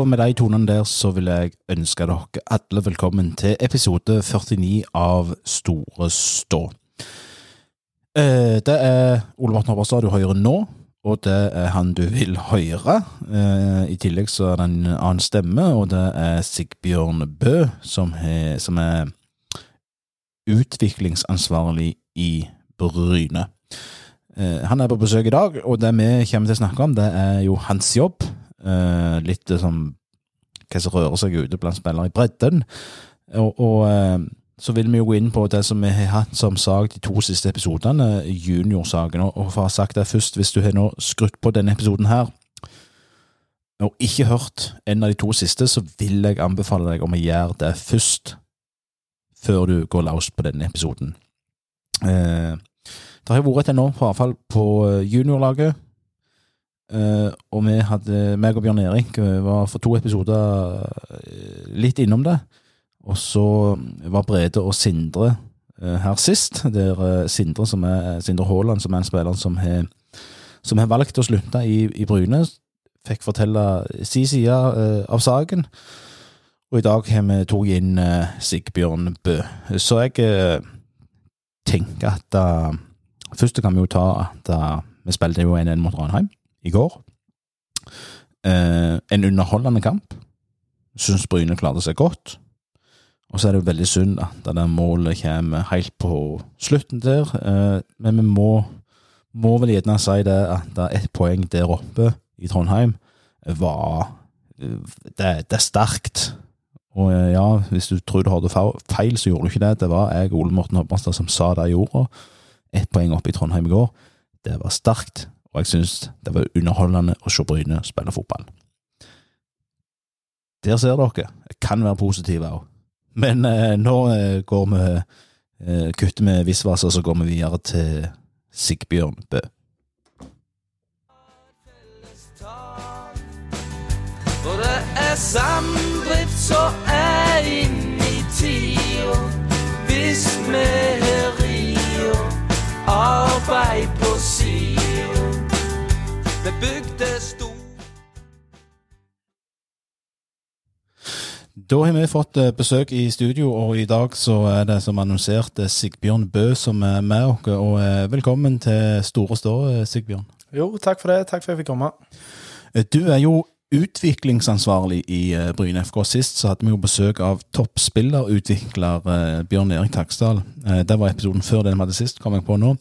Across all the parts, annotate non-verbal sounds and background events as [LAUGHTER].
Og med de tonene der så vil jeg ønske dere alle velkommen til episode 49 av Store stå. Eh, det er Ole Morten Hopperstad du hører nå, og det er han du vil høre. Eh, I tillegg så er det en annen stemme, og det er Sigbjørn Bø, som er, utviklingsansvarlig i Bryne. Eh, han er på besøk i dag, og det vi kommer til å snakke om, det er jo hans jobb. Eh, litt som hva som rører seg ute blant spillere i bredden. Og, og uh, så vil vi jo gå inn på det som vi har hatt som sak de to siste episodene, juniorsaken. Og for å ha sagt det først, hvis du har nå skrudd på denne episoden her, og ikke hørt en av de to siste, så vil jeg anbefale deg om å gjøre det først, før du går løs på denne episoden. Uh, det har vært et enormt frafall på juniorlaget. Uh, og vi hadde, meg og Bjørn Erik uh, var for to episoder uh, litt innom det. Og så var Brede og Sindre her sist. Der Sindre som er, Sindre Haaland, som er en spiller som har, som har valgt å slutte i, i Bryne, fikk fortelle sin side av saken. Og i dag har vi tatt inn Sigbjørn Bø. Så jeg tenker at Først kan vi jo ta at vi spilte jo 1-1 mot Ranheim i går. Eh, en underholdende kamp. Syns Bryne klarte seg godt. Og så er det jo veldig synd at det målet kommer helt på slutten der. Eh, men vi må, må vel gjerne si det at det er ett poeng der oppe i Trondheim var Det, det er sterkt. Og eh, ja, hvis du tror du hadde feil, så gjorde du ikke det. Det var jeg, Ole Morten Hopperstad, som sa det i jorda. Ett poeng oppe i Trondheim i går. Det var sterkt og jeg syns det var underholdende å se Bryne spille fotball. Der ser dere. Jeg kan være positiv òg. Men eh, nå eh, går vi eh, kutter vi visvas, og så går vi videre til Sigbjørn Bø. For det er samdrift som er inni tida, hvis vi har ria, arbeid på sida. Det bygde stor Da har vi fått eh, besøk i studio, og i dag så er det som annonsert eh, Sigbjørn Bø som er med oss. Og eh, velkommen til Store stå, Sigbjørn. Jo, takk for det. Takk for at jeg fikk komme. Du er jo utviklingsansvarlig i Bryne FK. Sist så hadde vi jo besøk av toppspillerutvikler Bjørn Erik Taksdal. Det var episoden før den vi hadde sist, kom jeg på nå.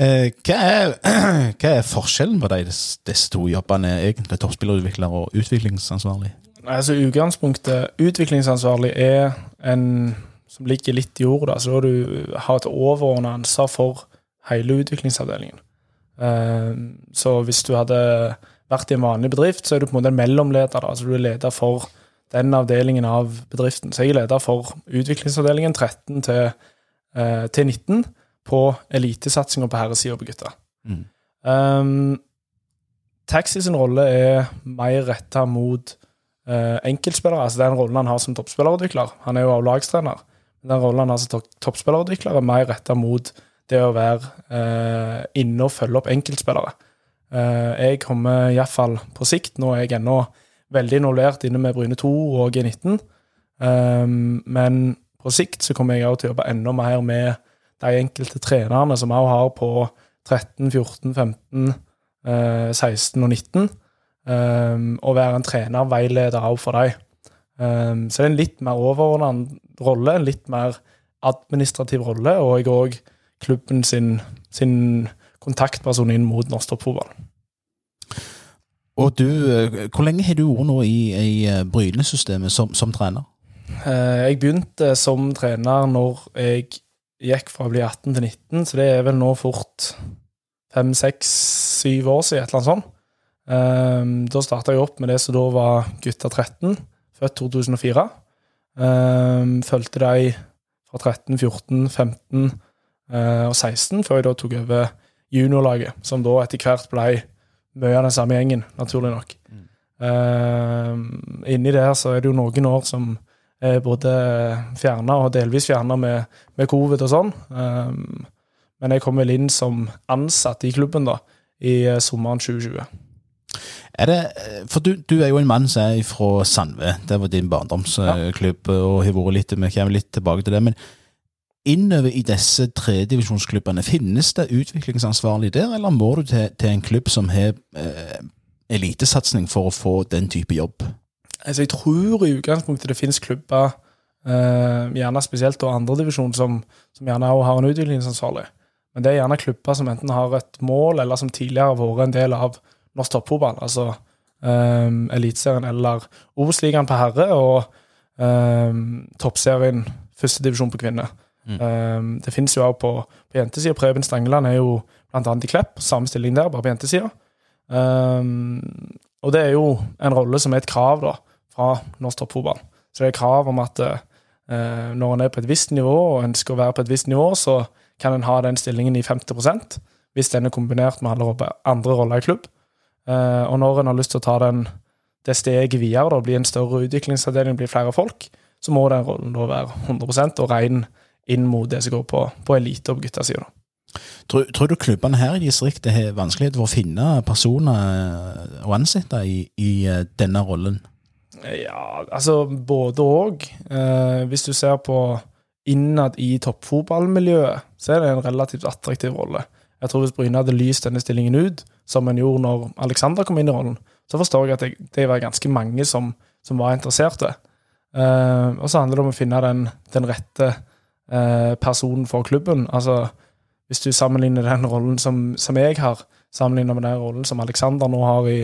Eh, hva, er, [CLEARS THROAT] hva, er, forskjellen på de, disse to jobbene, egentlig? Toppspillerutvikler og utviklingsansvarlig? Altså Utgangspunktet utviklingsansvarlig er en som ligger litt i ordet. Altså du har et overordna ansvar for hele utviklingsavdelingen. Eh, så hvis du hadde vært i en vanlig bedrift, så er du på en måte en mellomleder. Altså du er leder for den avdelingen av bedriften. Så jeg er leder for utviklingsavdelingen 13 til, eh, til 19 på elitesatsinga på herresida på gutta. Mm. Um, Taxi sin rolle er mer retta mot uh, enkeltspillere. altså Den rollen han har som toppspillerutvikler. Han er jo av lagstrener. Den rollen han har som toppspillerutvikler, er mer retta mot det å være uh, inne og følge opp enkeltspillere. Uh, jeg kommer iallfall på sikt Nå er jeg ennå veldig involvert inne med Bryne 2 og G19. Um, men på sikt så kommer jeg også til å jobbe enda mer med de enkelte trenerne som òg har på 13, 14, 15, eh, 16 og 19. Um, og være en trener, veileder òg for dem. Um, så det er en litt mer overordnet rolle, en litt mer administrativ rolle, og jeg òg klubben sin, sin, kontaktperson inn mot norsk toppfotball. Og du, eh, Hvor lenge har du vært nå i, i eh, Bryne-systemet som, som, trener? Uh, jeg begynte som trener når jeg gikk fra å bli 18 til 19, så det er vel nå fort fem, seks, syv år siden, et eller annet sånt. Um, da starta jeg opp med det som da var gutta 13, født 2004. Um, fulgte de fra 13, 14, 15 uh, og 16, før jeg da tok over juniorlaget, som da etter hvert ble mye av den samme gjengen, naturlig nok. Mm. Um, inni der så er det jo noen år som både fjerna og delvis fjerna med, med, covid og sånn. Um, men jeg kom vel inn som ansatt i klubben da, i eh, sommeren 2020. Er det, for du, du er jo en mann som er fra Sandve. Det var din barndomsklubb, og har vært litt, vi kommer litt tilbake til det. Men innover i disse tredivisjonsklubbene, finnes det utviklingsansvarlig der, eller må du til, til en klubb som har eh, elitesatsing for å få den type jobb? Altså, jeg tror i utgangspunktet det finnes klubber, eh, gjerne spesielt og andredivisjon, som, som gjerne også har en utviklingsansvarlig. Men det er gjerne klubber som enten har et mål, eller som tidligere har vært en del av norsk toppfotball. Altså um, Eliteserien eller Obos-ligaen på herre og um, toppserien førstedivisjon på kvinner. Mm. Um, det finnes jo også på, på jentesida. Preben Stangeland er jo blant annet i Klepp, samme stilling der, bare på jentesida. Um, og det er jo en rolle som er et krav da, fra norsk toppfotball. Så det er krav om at uh, når en er på et visst nivå og ønsker å være på et visst nivå, så kan en ha den stillingen i 50% hvis den er kombinert med andre roller i klubb. Uh, og når en har lyst til å ta den, det steget videre, da, bli en større utviklingsavdeling, bli flere folk, så må den rollen da være 100% og ren inn mot det som går på, på elite og på guttasida. Tror, tror, du klubbene her i distriktet har vanskelighet for å finne personer å ansette i, i eh, denne rollen? Ja, altså både òg. Eh, hvis du ser på innad i toppfotballmiljøet, så er det en relativt attraktiv rolle. Jeg tror Hvis Bryne hadde lyst denne stillingen ut, som en gjorde når Alexander kom inn i rollen, så forstår jeg at det, det var ganske mange som, som var interesserte. Eh, og så handler det om å finne den, den rette eh, personen for klubben. Altså, Hvis du sammenligner den rollen som, som jeg har, sammenlignet med den rollen som Alexander nå har i,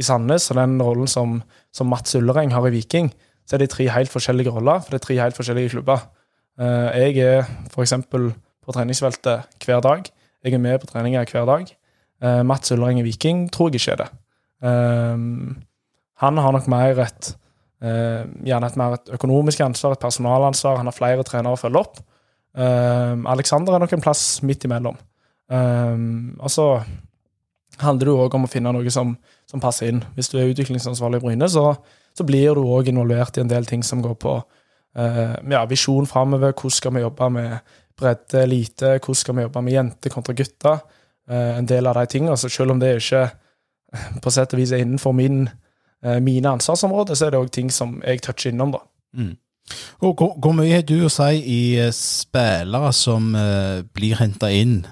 i Sandnes, og den rollen som, som Mats Ullereng har i Viking, så er det tre helt forskjellige roller, for det er tre helt forskjellige klubber. Uh, jeg er f.eks. på treningsfeltet hver dag. Jeg er med på treninger hver dag. Uh, Mats Ullereng i Viking tror jeg ikke er det. Uh, han har nok mer et gjerne et mer et økonomisk ansvar, et personalansvar. Han har flere trenere å følge opp. Alexander er nok en plass midt imellom. og så handler det òg om å finne noe som, som, passer inn. Hvis du er utviklingsansvarlig i Bryne, så, så blir du òg involvert i en del ting som går på ja, visjon framover. Hvordan skal vi jobbe med bredde, elite, hvordan skal vi jobbe med jenter kontra gutter? Uh, en del av de tingene. Så selv om det ikke [LAUGHS] på sett og vis er innenfor min, uh, mine ansvarsområder, så er det òg ting som jeg toucher innom, da. Mm. Og hvor, hvor, mye har du å si i uh, spillere som blir henta inn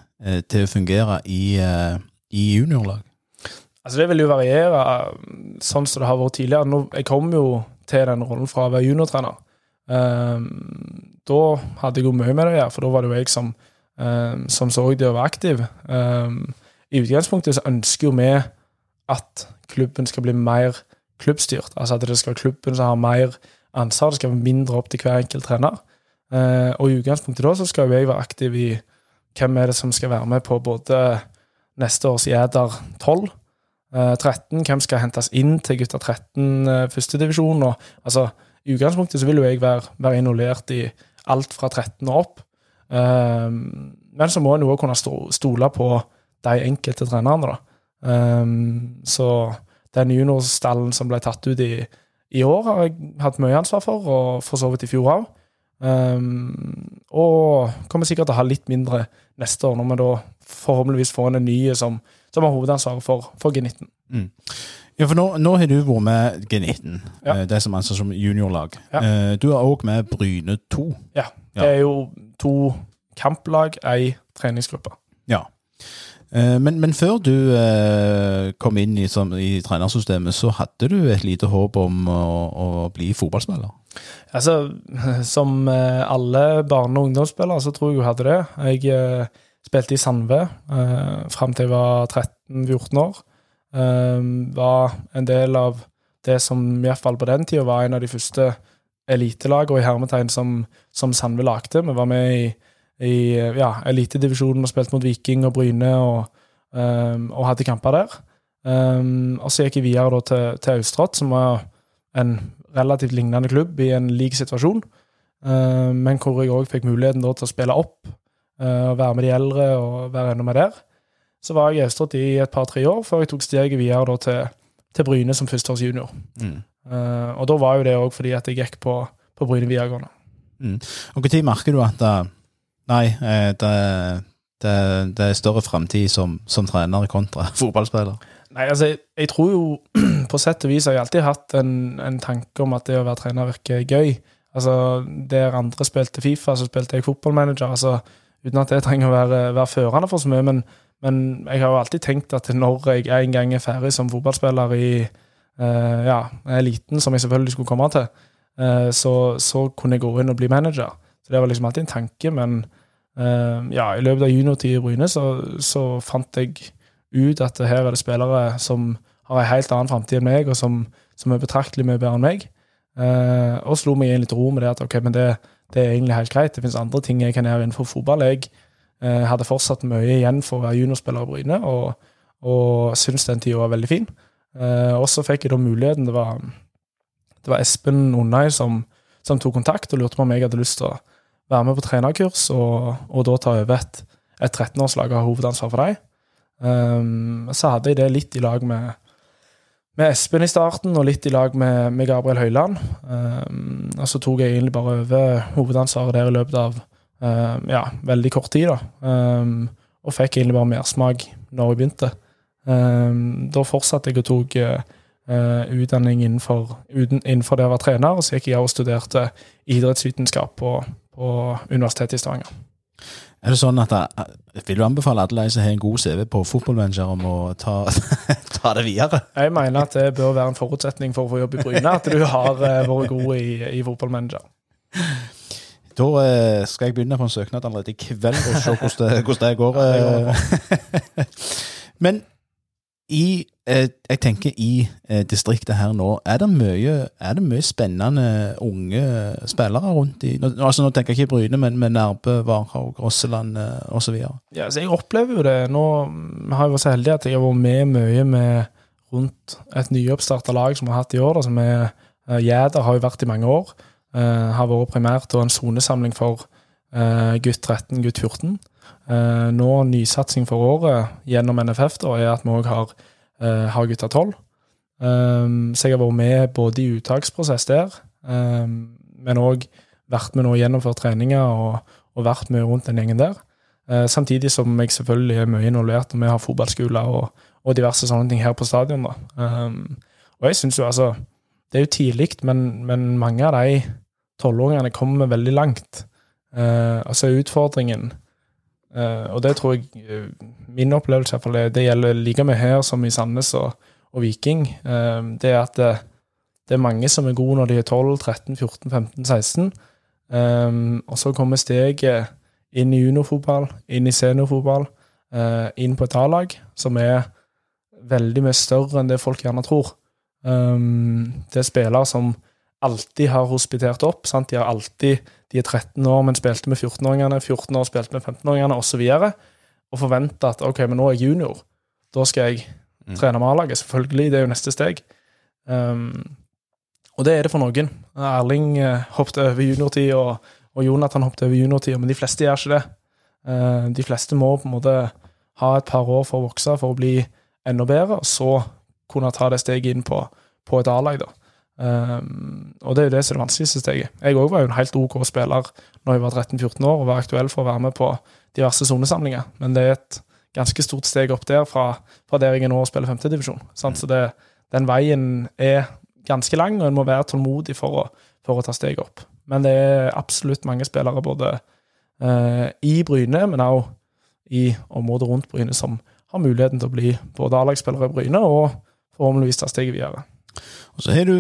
til å fungere i, i juniorlag? Altså Det vil jo variere, sånn som det har vært tidligere. Nå, jeg kom jo til den rollen fra å være juniortrener. Um, da hadde jeg jo mye med det å gjøre, for da var det jo jeg som, um, som så det å være aktiv. Um, I utgangspunktet så ønsker jo vi at klubben skal bli mer klubbstyrt. Altså at det skal være klubben som har mer ansvar, det skal være mindre opp til hver enkelt trener. Uh, og i utgangspunktet da så skal jo jeg være aktiv i hvem er det som skal være med på både neste år sier jeg der 12, uh, 13, hvem skal hentes inn til gutta 13 uh, førstedivisjon. Altså, i utgangspunktet så vil jo jeg være, være involvert i alt fra 13 og opp. Um, men så må en jo kunne stole på de enkelte trenerne, da. Um, så den juniorstallen som ble tatt ut i, i, år, har jeg hatt mye ansvar for, og for så vidt i fjor òg. Um, og kommer sikkert til å ha litt mindre neste år, når vi da forhåpentligvis får en ny som, som har hovedansvaret for, for G19. Mm. Ja, for nå, nå, har du vært med G19, ja. Eh, det som anses som juniorlag. Ja. Eh, du er òg med Bryne 2. Ja. Det er jo to kamplag, ei treningsgruppe. Ja. Eh, men, men, før du kom inn i, som, i, trenersystemet, så hadde du et lite håp om å, å bli fotballspiller? Altså, [LAUGHS] som alle barne- og ungdomsspillere, så tror jeg jeg hadde det. Jeg spilte i Sandve eh, fram til jeg var 13-14 år. Eh, var en del av det som i hvert fall på den tida var en av de første elitelagene i hermetegn som, som Sandve lagde. Vi var med i, i ja, elitedivisjonen og spilte mot Viking og Bryne og, eh, og hadde kamper der. Um, og så gikk jeg videre til, til Austrått, som var en relativt lignende klubb i en lik situasjon. men hvor jeg òg fikk muligheten til å spille opp, uh, være med de eldre og være enda med der. Så var jeg gjestråd i et par-tre år før jeg tok steget videre da, til, til, Bryne som førsteårsjunior. Mm. Uh, og da var jo det òg fordi at jeg gikk på, på Bryne videregående. Mm. Og Når merker du at uh, nei, det, det, det, er større framtid som, som, trener kontra [LAUGHS] fotballspiller? Nei, altså, jeg, jeg tror jo [CLEARS THROAT] på sett og vis har jeg alltid hatt en, en tanke om at det å være trener virker gøy. Altså, Der andre spilte Fifa, så spilte jeg fotballmanager. altså, Uten at det trenger å være, være førende for så mye. Men, men, jeg har jo alltid tenkt at når jeg en gang er ferdig som fotballspiller i uh, ja, eliten, som jeg selvfølgelig skulle komme til, uh, så, så, kunne jeg gå inn og bli manager. Så det var liksom alltid en tanke. Men uh, ja, i løpet av juniortida i Bryne så, så fant jeg ut at her er det spillere som har en helt annen framtid enn meg, og som, som, er betraktelig mye bedre enn meg. Og slo meg inn litt ro med det at ok, men det, det er egentlig helt greit. Det finnes andre ting jeg kan gjøre innenfor fotball. Jeg eh, hadde fortsatt mye igjen for å være juniorspiller i Bryne, og, og syns den tida var veldig fin. Eh, og så fikk jeg da muligheten. Det var, det var Espen Undai som, som, tok kontakt og lurte på om jeg hadde lyst til å være med på trenerkurs, og, og da ta over et, et 13-årslag og ha hovedansvar for dem. Um, så hadde jeg det litt i lag med, med Espen i starten, og litt i lag med, med Gabriel Høiland. Um, og så tok jeg egentlig bare over hovedansvaret der i løpet av um, ja, veldig kort tid. da. og fikk egentlig bare mersmak når jeg begynte. da fortsatte jeg og tok uh, utdanning innenfor, uten, innenfor det å være trener, og så gikk jeg og studerte idrettsvitenskap på, på Universitetet i Stavanger. Er det sånn at jeg Vil du anbefale alle de som har en god CV på fotballmanager, om å ta, [LAUGHS] ta, det videre? Jeg mener at det bør være en forutsetning for å få jobb i Bryne, at du har uh, vært god i, i fotballmanager. Da uh, skal jeg begynne på en søknad allerede i kveld og se hvordan det, hvordan det går. [LAUGHS] Men i, eh, jeg tenker i eh, distriktet her nå, er det mye, er det mye spennende unge spillere rundt i nå, altså nå tenker jeg ikke Bryne, men med Nærbø, Varhaug, Rosseland eh, osv.? Ja, altså jeg opplever jo det. Nå har jeg vært så heldig at jeg har vært med mye med rundt et nyoppstarta lag som vi har hatt i år. Da, som er Jæder har jo vært i mange år. Uh, har vært primært en sonesamling for uh, gutt 13, gutt 14. Uh, nå nysatsing for året gjennom NFF da, er at vi òg har, uh, har gutta 12. Um, så jeg har vært med både i uttaksprosess der, um, men òg vært med nå gjennomført treninger og, og, vært med rundt den gjengen der. Uh, samtidig som jeg selvfølgelig er mye involvert når vi har fotballskoler og, og, diverse sånne ting her på stadion. Um, og jeg syns jo altså Det er jo tidlig, men, men, mange av de tolvåringene kommer veldig langt. Uh, altså utfordringen Uh, og det tror jeg uh, Min opplevelse iallfall det, det gjelder like mye her som i Sandnes og, og Viking. Uh, det er at det, det, er mange som er gode når de er 12, 13, 14, 15, 16. Um, og så kommer steget inn i juniorfotball, inn i seniorfotball, inn på et A-lag som er veldig mye større enn det folk gjerne tror. Um, det er spillere som alltid har hospitert opp. Sant? De har alltid de er 13 år, men spilte med 14-åringene, 14 år spilte med 15-åringene, osv. Og, og forvente at ok, men nå er jeg junior, da skal jeg mm. trene med A-laget. Selvfølgelig, det er jo neste steg. Um, og det er det for noen. Erling uh, hoppet over juniortid, og, og Jonathan hoppet over juniortid, men de fleste gjør ikke det. Uh, de fleste må på en måte ha et par år for å vokse for å bli enda bedre, og så kunne ta det steget inn på, på et A-lag. da. Um, og det er jo det som er det vanskeligste steget. Jeg òg var jo en helt OK spiller når jeg var 13-14 år og var aktuell for å være med på diverse sonesamlinger, men det er et ganske stort steg opp der fra, fra der jeg er nå og spiller femtedivisjon. Mm. Så det, den veien er ganske lang, og en må være tålmodig for å, for å, ta steg opp. Men det er absolutt mange spillere både eh, i Bryne, men òg i området rundt Bryne, som har muligheten til å bli både A-lagsspillere i Bryne og forhåpentligvis ta steget videre. Og så er du,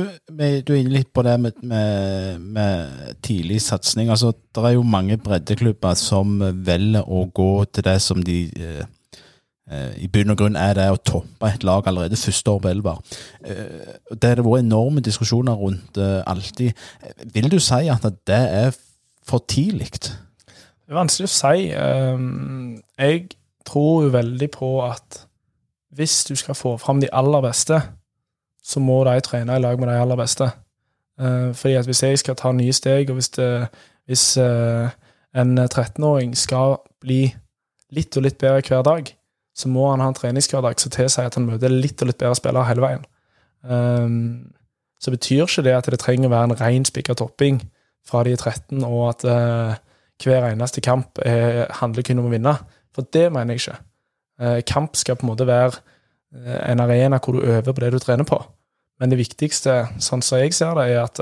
du er litt på det med, med, med tidlig satsing. Altså, det er jo mange breddeklubber som velger å gå til det som de eh, eh, i bunn og grunn er det å toppe et lag allerede første år på Elver. Eh, det har vært enorme diskusjoner rundt eh, alltid. Vil du si at det er for tidlig? Det er vanskelig å si. Um, jeg tror jo veldig på at hvis du skal få fram de aller beste, så må de trene i lag med de aller beste. Uh, fordi at hvis jeg skal ta nye steg, og hvis, det, hvis uh, en 13-åring skal bli litt og litt bedre hver dag, så må han ha en treningshverdag som tilsier at han møter litt og litt bedre spillere hele veien. Um, så betyr ikke det at det trenger å være en ren spikka topping fra de er 13, og at uh, hver eneste kamp er, handler kun om å vinne. For det mener jeg ikke. kamp skal på en måte være en arena hvor du øver på det du trener på. Men det viktigste, sånn som jeg ser det, er at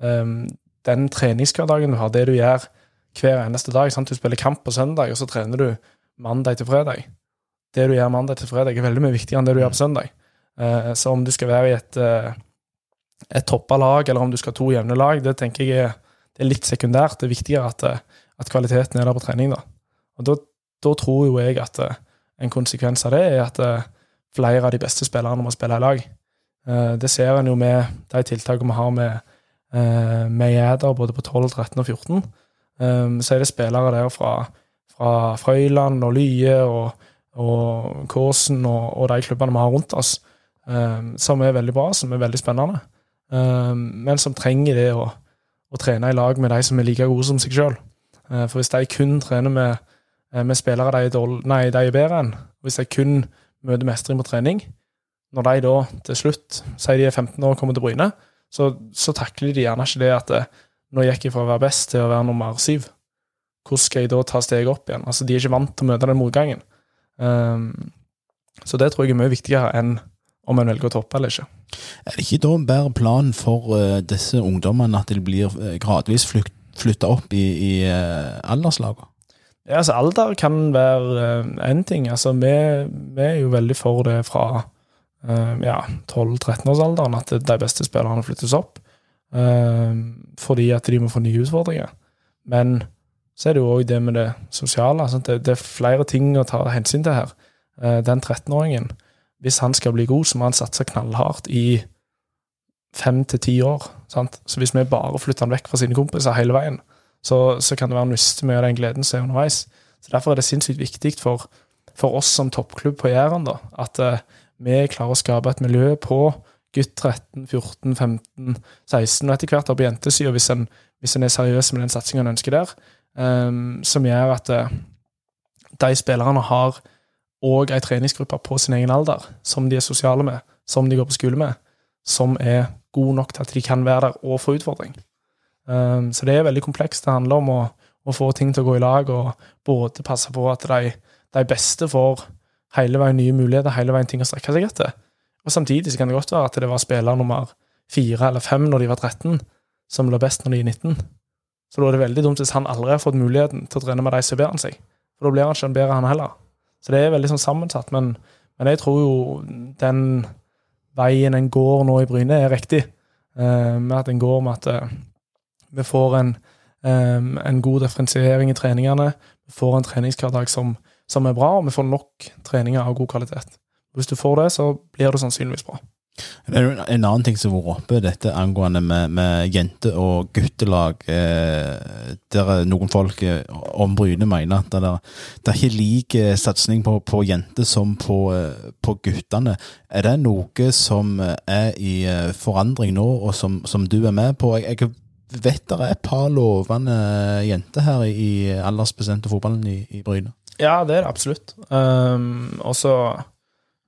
um, den treningshverdagen du har, det du gjør hver eneste dag sant? Du spiller kamp på søndag, og så trener du mandag til fredag. Det du gjør mandag til fredag, er veldig mye viktigere enn det du gjør på søndag. Uh, så om du skal være i et, uh, et toppa lag, eller om du skal ha to jevne lag, det tenker jeg er, det er litt sekundært. Det er viktigere at, at, kvaliteten er der på trening. da. Og da, da tror jo jeg at en konsekvens av det er at flere av de beste spillerne må spille i lag. Eh, det ser en jo med de tiltakene vi har med, eh, med Jæder, både på 12, 13 og 14. Eh, så er det spillere der fra, fra Frøyland og Lye og, og Kåsen og, og, de klubbene vi har rundt oss, som er veldig bra, som er veldig spennende. Men som trenger det å, å trene i lag med de som er like gode som seg sjøl. For hvis de kun trener med, med spillere de er, dårlig, nei, de er bedre enn, hvis de kun møter mestring på trening, når de da til slutt, sier de er 15 år og kommer til Bryne, så, så, takler de gjerne ikke det at eh, nå gikk jeg fra å være best til å være nummer syv. Hvordan skal jeg da ta steget opp igjen? Altså, De er ikke vant til å møte den motgangen. Um, så det tror jeg er mye viktigere enn om en velger å toppe eller ikke. Er det ikke da en bedre plan for uh, disse ungdommene at de blir uh, gradvis flytta opp i, i uh, alderslagene? Ja, altså Alder kan være én ting. Altså, vi, vi, er jo veldig for det fra uh, ja, 12-13-årsalderen at de beste spillerne flyttes opp. Uh, fordi at de må få nye utfordringer. Men så er det jo òg det med det sosiale. Det, er flere ting å ta hensyn til her. Uh, den 13-åringen, hvis han skal bli god, så må han satse knallhardt i fem til ti år. Sant? Så hvis vi bare flytter han vekk fra sine kompiser hele veien, så, så kan det være han mister mye av den gleden som er underveis. Så Derfor er det sinnssykt viktig for, for oss som toppklubb på Jæren at uh, vi klarer å skape et miljø på gutt 13, 14, 15, 16 og etter hvert på jentesida, hvis, hvis en er seriøs med den satsinga en ønsker der, um, som gjør at uh, de spillerne har òg ei treningsgruppe på sin egen alder, som de er sosiale med, som de går på skole med, som er god nok til at de kan være der og få utfordring. Um, så det er veldig komplekst. Det handler om å, å, få ting til å gå i lag, og både passe på at de, de beste får hele veien nye muligheter, hele veien ting å strekke seg etter. Og Samtidig så kan det godt være at det var spiller nummer fire eller fem når de var 13, som lå best når de er 19. Så da er det veldig dumt hvis han aldri har fått muligheten til å trene med de som er bedre enn seg. For da blir han ikke bedre, han heller. Så det er veldig sånn sammensatt. Men, men, jeg tror jo den veien en går nå i Bryne, er riktig. Eh, med at en går med at eh, vi får en, eh, en god differensiering i treningene. Vi får en treningshverdag som som er bra, og vi får nok treninger av god kvalitet. Hvis du får det, så blir det sannsynligvis bra. Det er En annen ting som har vært oppe, dette angående med, med jente- og guttelag. Eh, der noen folk eh, om Bryne mener at det, det er ikke lik eh, satsing på, på jenter som på, eh, på, guttene. Er det noe som er i forandring nå, og som, som du er med på? Jeg, jeg vet det er et par lovende jenter her i aldersbestemte fotballen i, i Bryne. Ja, det er det absolutt. Um, og så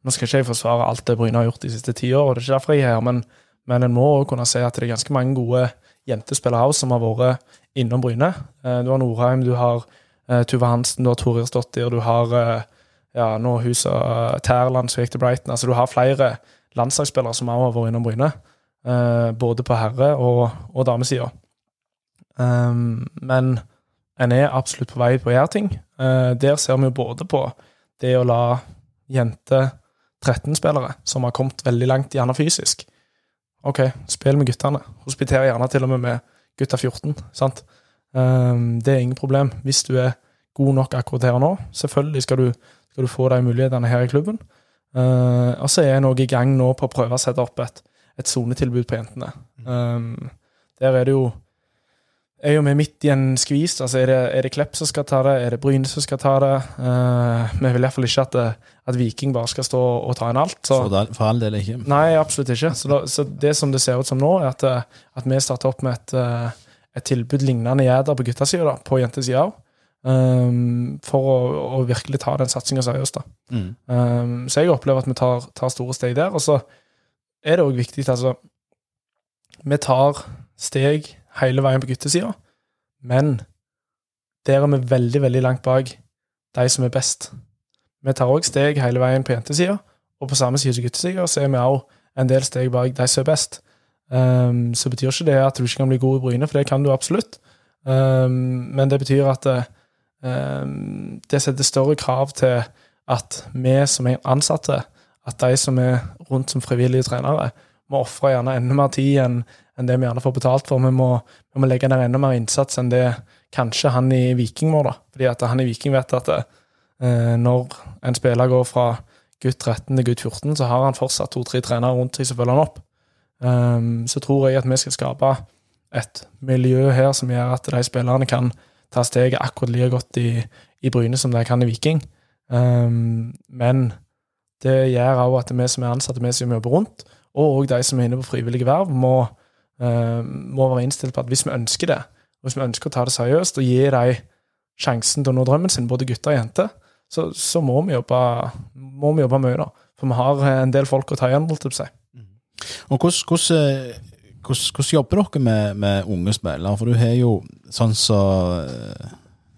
Nå skal ikke jeg forsvare alt det Bryne har gjort de siste ti år, og det er ikke derfor jeg er her, men, men en må også kunne si at det er ganske mange gode jentespillere som har vært innom Bryne. Uh, du har Norheim, du har uh, Tuva Hansen, du har Torir du har uh, ja, nå Husa uh, Tærland som gikk til Brighton. Altså, du har flere landslagsspillere som også har vært innom Bryne, både på herre- og, og damesida. Um, men en er absolutt på vei på å gjøre ting. Uh, der ser vi jo både på det å la jente 13-spillere, som har kommet veldig langt, gjerne fysisk OK, spill med guttene. Hospiterer gjerne til og med med gutta 14. sant? Um, det er ingen problem. Hvis du er god nok akkurat her og nå, selvfølgelig skal du, skal du få de mulighetene her i klubben. Uh, og så er en òg i gang nå på å prøve å sette opp et, et sonetilbud på jentene. Um, der er det jo er jo vi midt i en skvis. altså Er det, er det Klepp som skal ta det? Er det Bryne som skal ta det? Uh, vi vil iallfall ikke at, at, Viking bare skal stå og ta inn alt. Så. For, for all del ikke. Nei, absolutt ikke. Så, da, så, det som det ser ut som nå, er at, at vi starter opp med et, eh, et tilbud lignende Jæder på guttasida, på jentesida òg. Um, for å, å, virkelig ta den satsinga seriøst. Mm. Um, så jeg opplever at vi tar, tar store steg der. Og så er det òg viktig, altså Vi tar steg hele veien på guttesida, men der er vi veldig, veldig langt bak de som er best. Vi tar òg steg hele veien på jentesida, Og på samme side som guttesida så er vi òg en del steg bak de som er best. Um, så betyr ikke det at du ikke kan bli god i Bryne, for det kan du absolutt. Um, men det betyr at um, det setter større krav til at vi som er ansatte, at de som er rundt som frivillige trenere, må ofre gjerne enda mer tid enn enn det vi gjerne får betalt for. Vi må, vi må legge ned enda mer innsats enn det kanskje han i Viking må. da. Fordi at han i Viking vet at eh, når en spiller går fra gutt 13 til gutt 14, så har han fortsatt to-tre trenere rundt seg som følger han opp. Um, så tror jeg at vi skal skape et miljø her som gjør at de spillerne kan ta steget akkurat like godt i, i Bryne som de kan i Viking. Um, men det gjør òg at vi som er ansatte, vi som jobber rundt, og de som er inne på frivillige verv, må, må være innstilt på at hvis vi ønsker det, og hvis vi ønsker å ta det seriøst og gi dem sjansen til å nå drømmen sin, både gutter og jenter, så, så må, vi jobbe, må, vi jobbe, mye, da. For vi har en del folk å ta igjen, holdt jeg si. Og hvordan, hvordan, jobber dere med, med, unge spillere? For du har jo sånn så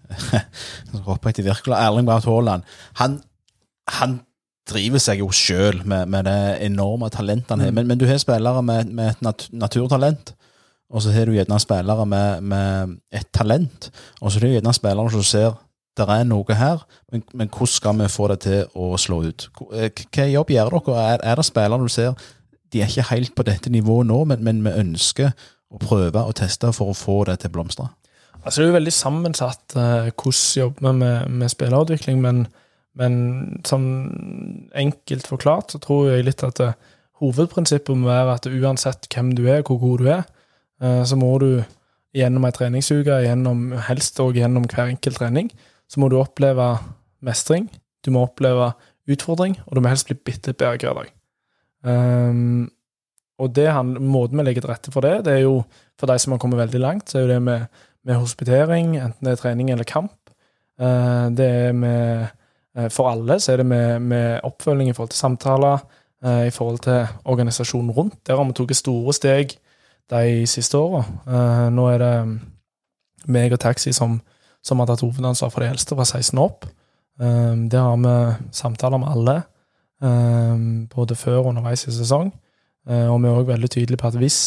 [LAUGHS] Så Erling Braut Haaland. Han, han, driver seg jo sjøl med, med, det enorme talentet han har. Mm. Men, men, du har spillere med, med et nat naturtalent. Og så har du gjerne spillere med, med et talent, og så er det gjerne spillere som ser det er noe her, men, men, hvordan skal vi få det til å slå ut? Hva jobb gjør dere? Er, er det spillere du ser de er ikke helt på dette nivået nå, men, men vi ønsker å prøve og teste for å få det til å blomstre. Altså, det er jo veldig sammensatt uh, hvordan jobber vi med, med spillerutvikling, men, men som enkelt forklart så tror jeg litt at det, hovedprinsippet må være at uansett hvem du er, hvor god du er, uh, så må du gjennom ei treningsuke, gjennom, helst og gjennom hver enkelt trening, så må du oppleve mestring, du må oppleve utfordring, og du må helst bli bitte bedre hver dag. Um, og det han, måten vi legger til rette for det, det er jo for de som har kommet veldig langt, så er jo det med, med hospitering, enten det er trening eller kamp. Uh, det er med For alle så er det med, med, oppfølging i forhold til samtaler, uh, i forhold til organisasjonen rundt. Der har vi tatt store steg de siste åra. nå er det meg og Taxi som, som har tatt hovedansvar for de eldste fra 16 opp. der har vi samtaler med alle. Både før og underveis i sesong. Eh, og vi er òg veldig tydelige på at hvis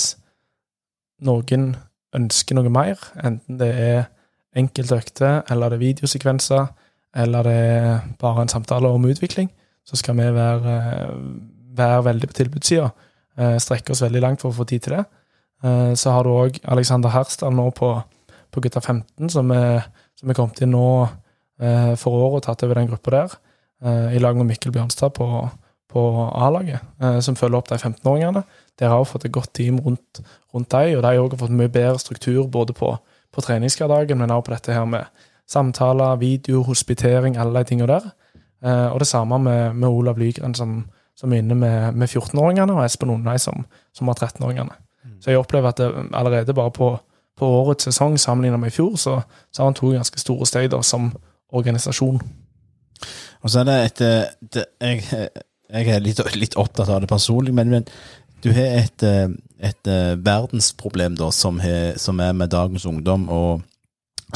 noen ønsker noe mer, enten det er enkeltøkter eller det er videosekvenser, eller det er bare en samtale om utvikling, så skal vi være, være veldig på tilbudssida. Eh, strekke oss veldig langt for å få tid til det. Eh, så har du òg Alexander Herstad nå på, på Gutta 15, som er, som er kommet inn nå for året og tatt over den gruppa der. Eh, i lag med Mikkel Bjørnstad på, på A-laget, eh, som følger opp de 15-åringene. Dere har fått et godt team rundt, rundt dem, og de har også fått mye bedre struktur både på, på treningshverdagen, men også på dette her med samtaler, video, hospitering, alle de tingene der. Eh, og det samme med, med Olav Lygren, som, som, er inne med, med 14-åringene, og Espen Undheim, som, som har 13-åringene. Mm. Så jeg opplever at det, allerede bare på, på årets sesong sammenlignet med i fjor, så, så har han to ganske store steg som organisasjon. Og så er det et det, jeg, jeg, er litt, litt, opptatt av det personlig, men, men du har et, et, et verdensproblem da, som, he, som, er med dagens ungdom, og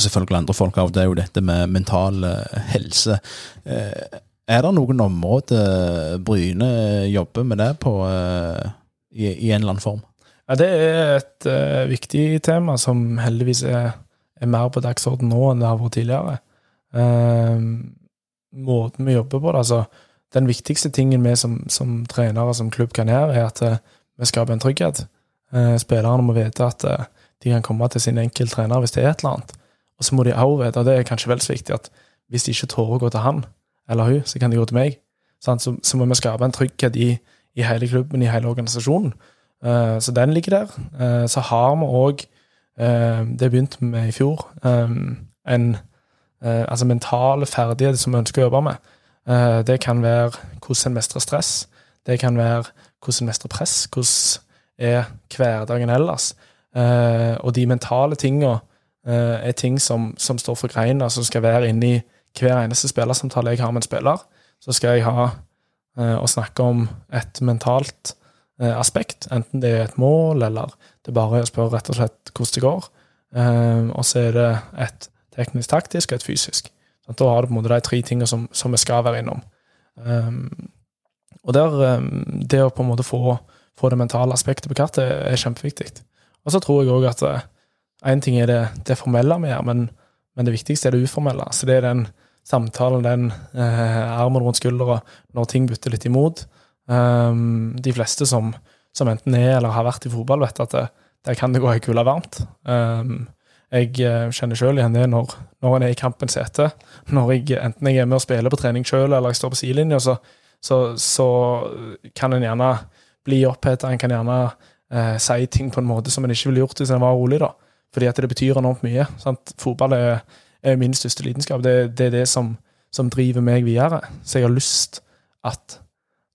selvfølgelig andre folk av, det er jo dette med mental helse. Er det noen områder Bryne jobber med det på i, i en eller annen form? Ja, Det er et viktig tema som heldigvis er, er mer på dagsorden nå enn det har vært tidligere. Uh, måten vi jobber på. Altså, den viktigste tingen vi som, som trenere som klubb kan gjøre, er at uh, vi skaper en trygghet. Spillerne må vite at de kan komme til sin enkelttrener hvis det er et eller annet. Og så må de også vite, og det er kanskje vel så viktig, at hvis de ikke tør å gå til han eller hun, så kan de gå til meg. Så, så, må vi skape en trygghet i, i, hele klubben, i hele organisasjonen. så den ligger der. så har vi òg, det begynte vi med i fjor, en eh, altså mentale ferdigheter som vi ønsker å jobbe med. Eh, det kan være hvordan en mestrer stress. Det kan være hvordan en mestrer press. Hvordan er hverdagen ellers? Eh, og de mentale tinga eh, er ting som, som står for greina, som skal være inni hver eneste spillersamtale jeg har med en spiller. Så skal jeg ha eh, og snakke om et mentalt eh, aspekt, enten det er et mål, eller det er bare å spørre rett og slett hvordan det går. og så er det et teknisk, taktisk og et fysisk. Så da har du på en måte de tre tingene som, som vi skal være innom. Og der, eh, det å på en måte få, få det mentale aspektet på kartet er kjempeviktig. Og så tror jeg òg at én ting er det, det formelle vi gjør, men, men, det viktigste er det uformelle. Så det er den samtalen, den eh, armen rundt skuldra når ting butter litt imot. Um, de fleste som, som, enten er eller har vært i fotball, vet at det, der kan det gå ei kule varmt. Um, jeg eh, kjenner sjøl igjen det når, når en er i kampens hete. Når jeg, enten jeg er med og spiller på trening sjøl, eller jeg står på sidelinja, så, så, så, kan en gjerne bli oppheta. En kan gjerne eh, si ting på en måte som en ikke ville gjort hvis en var rolig. da. Fordi at det betyr enormt mye. Sant? Fotball er, er, min største lidenskap. Det, det er det som, som, driver meg videre. Så jeg har lyst at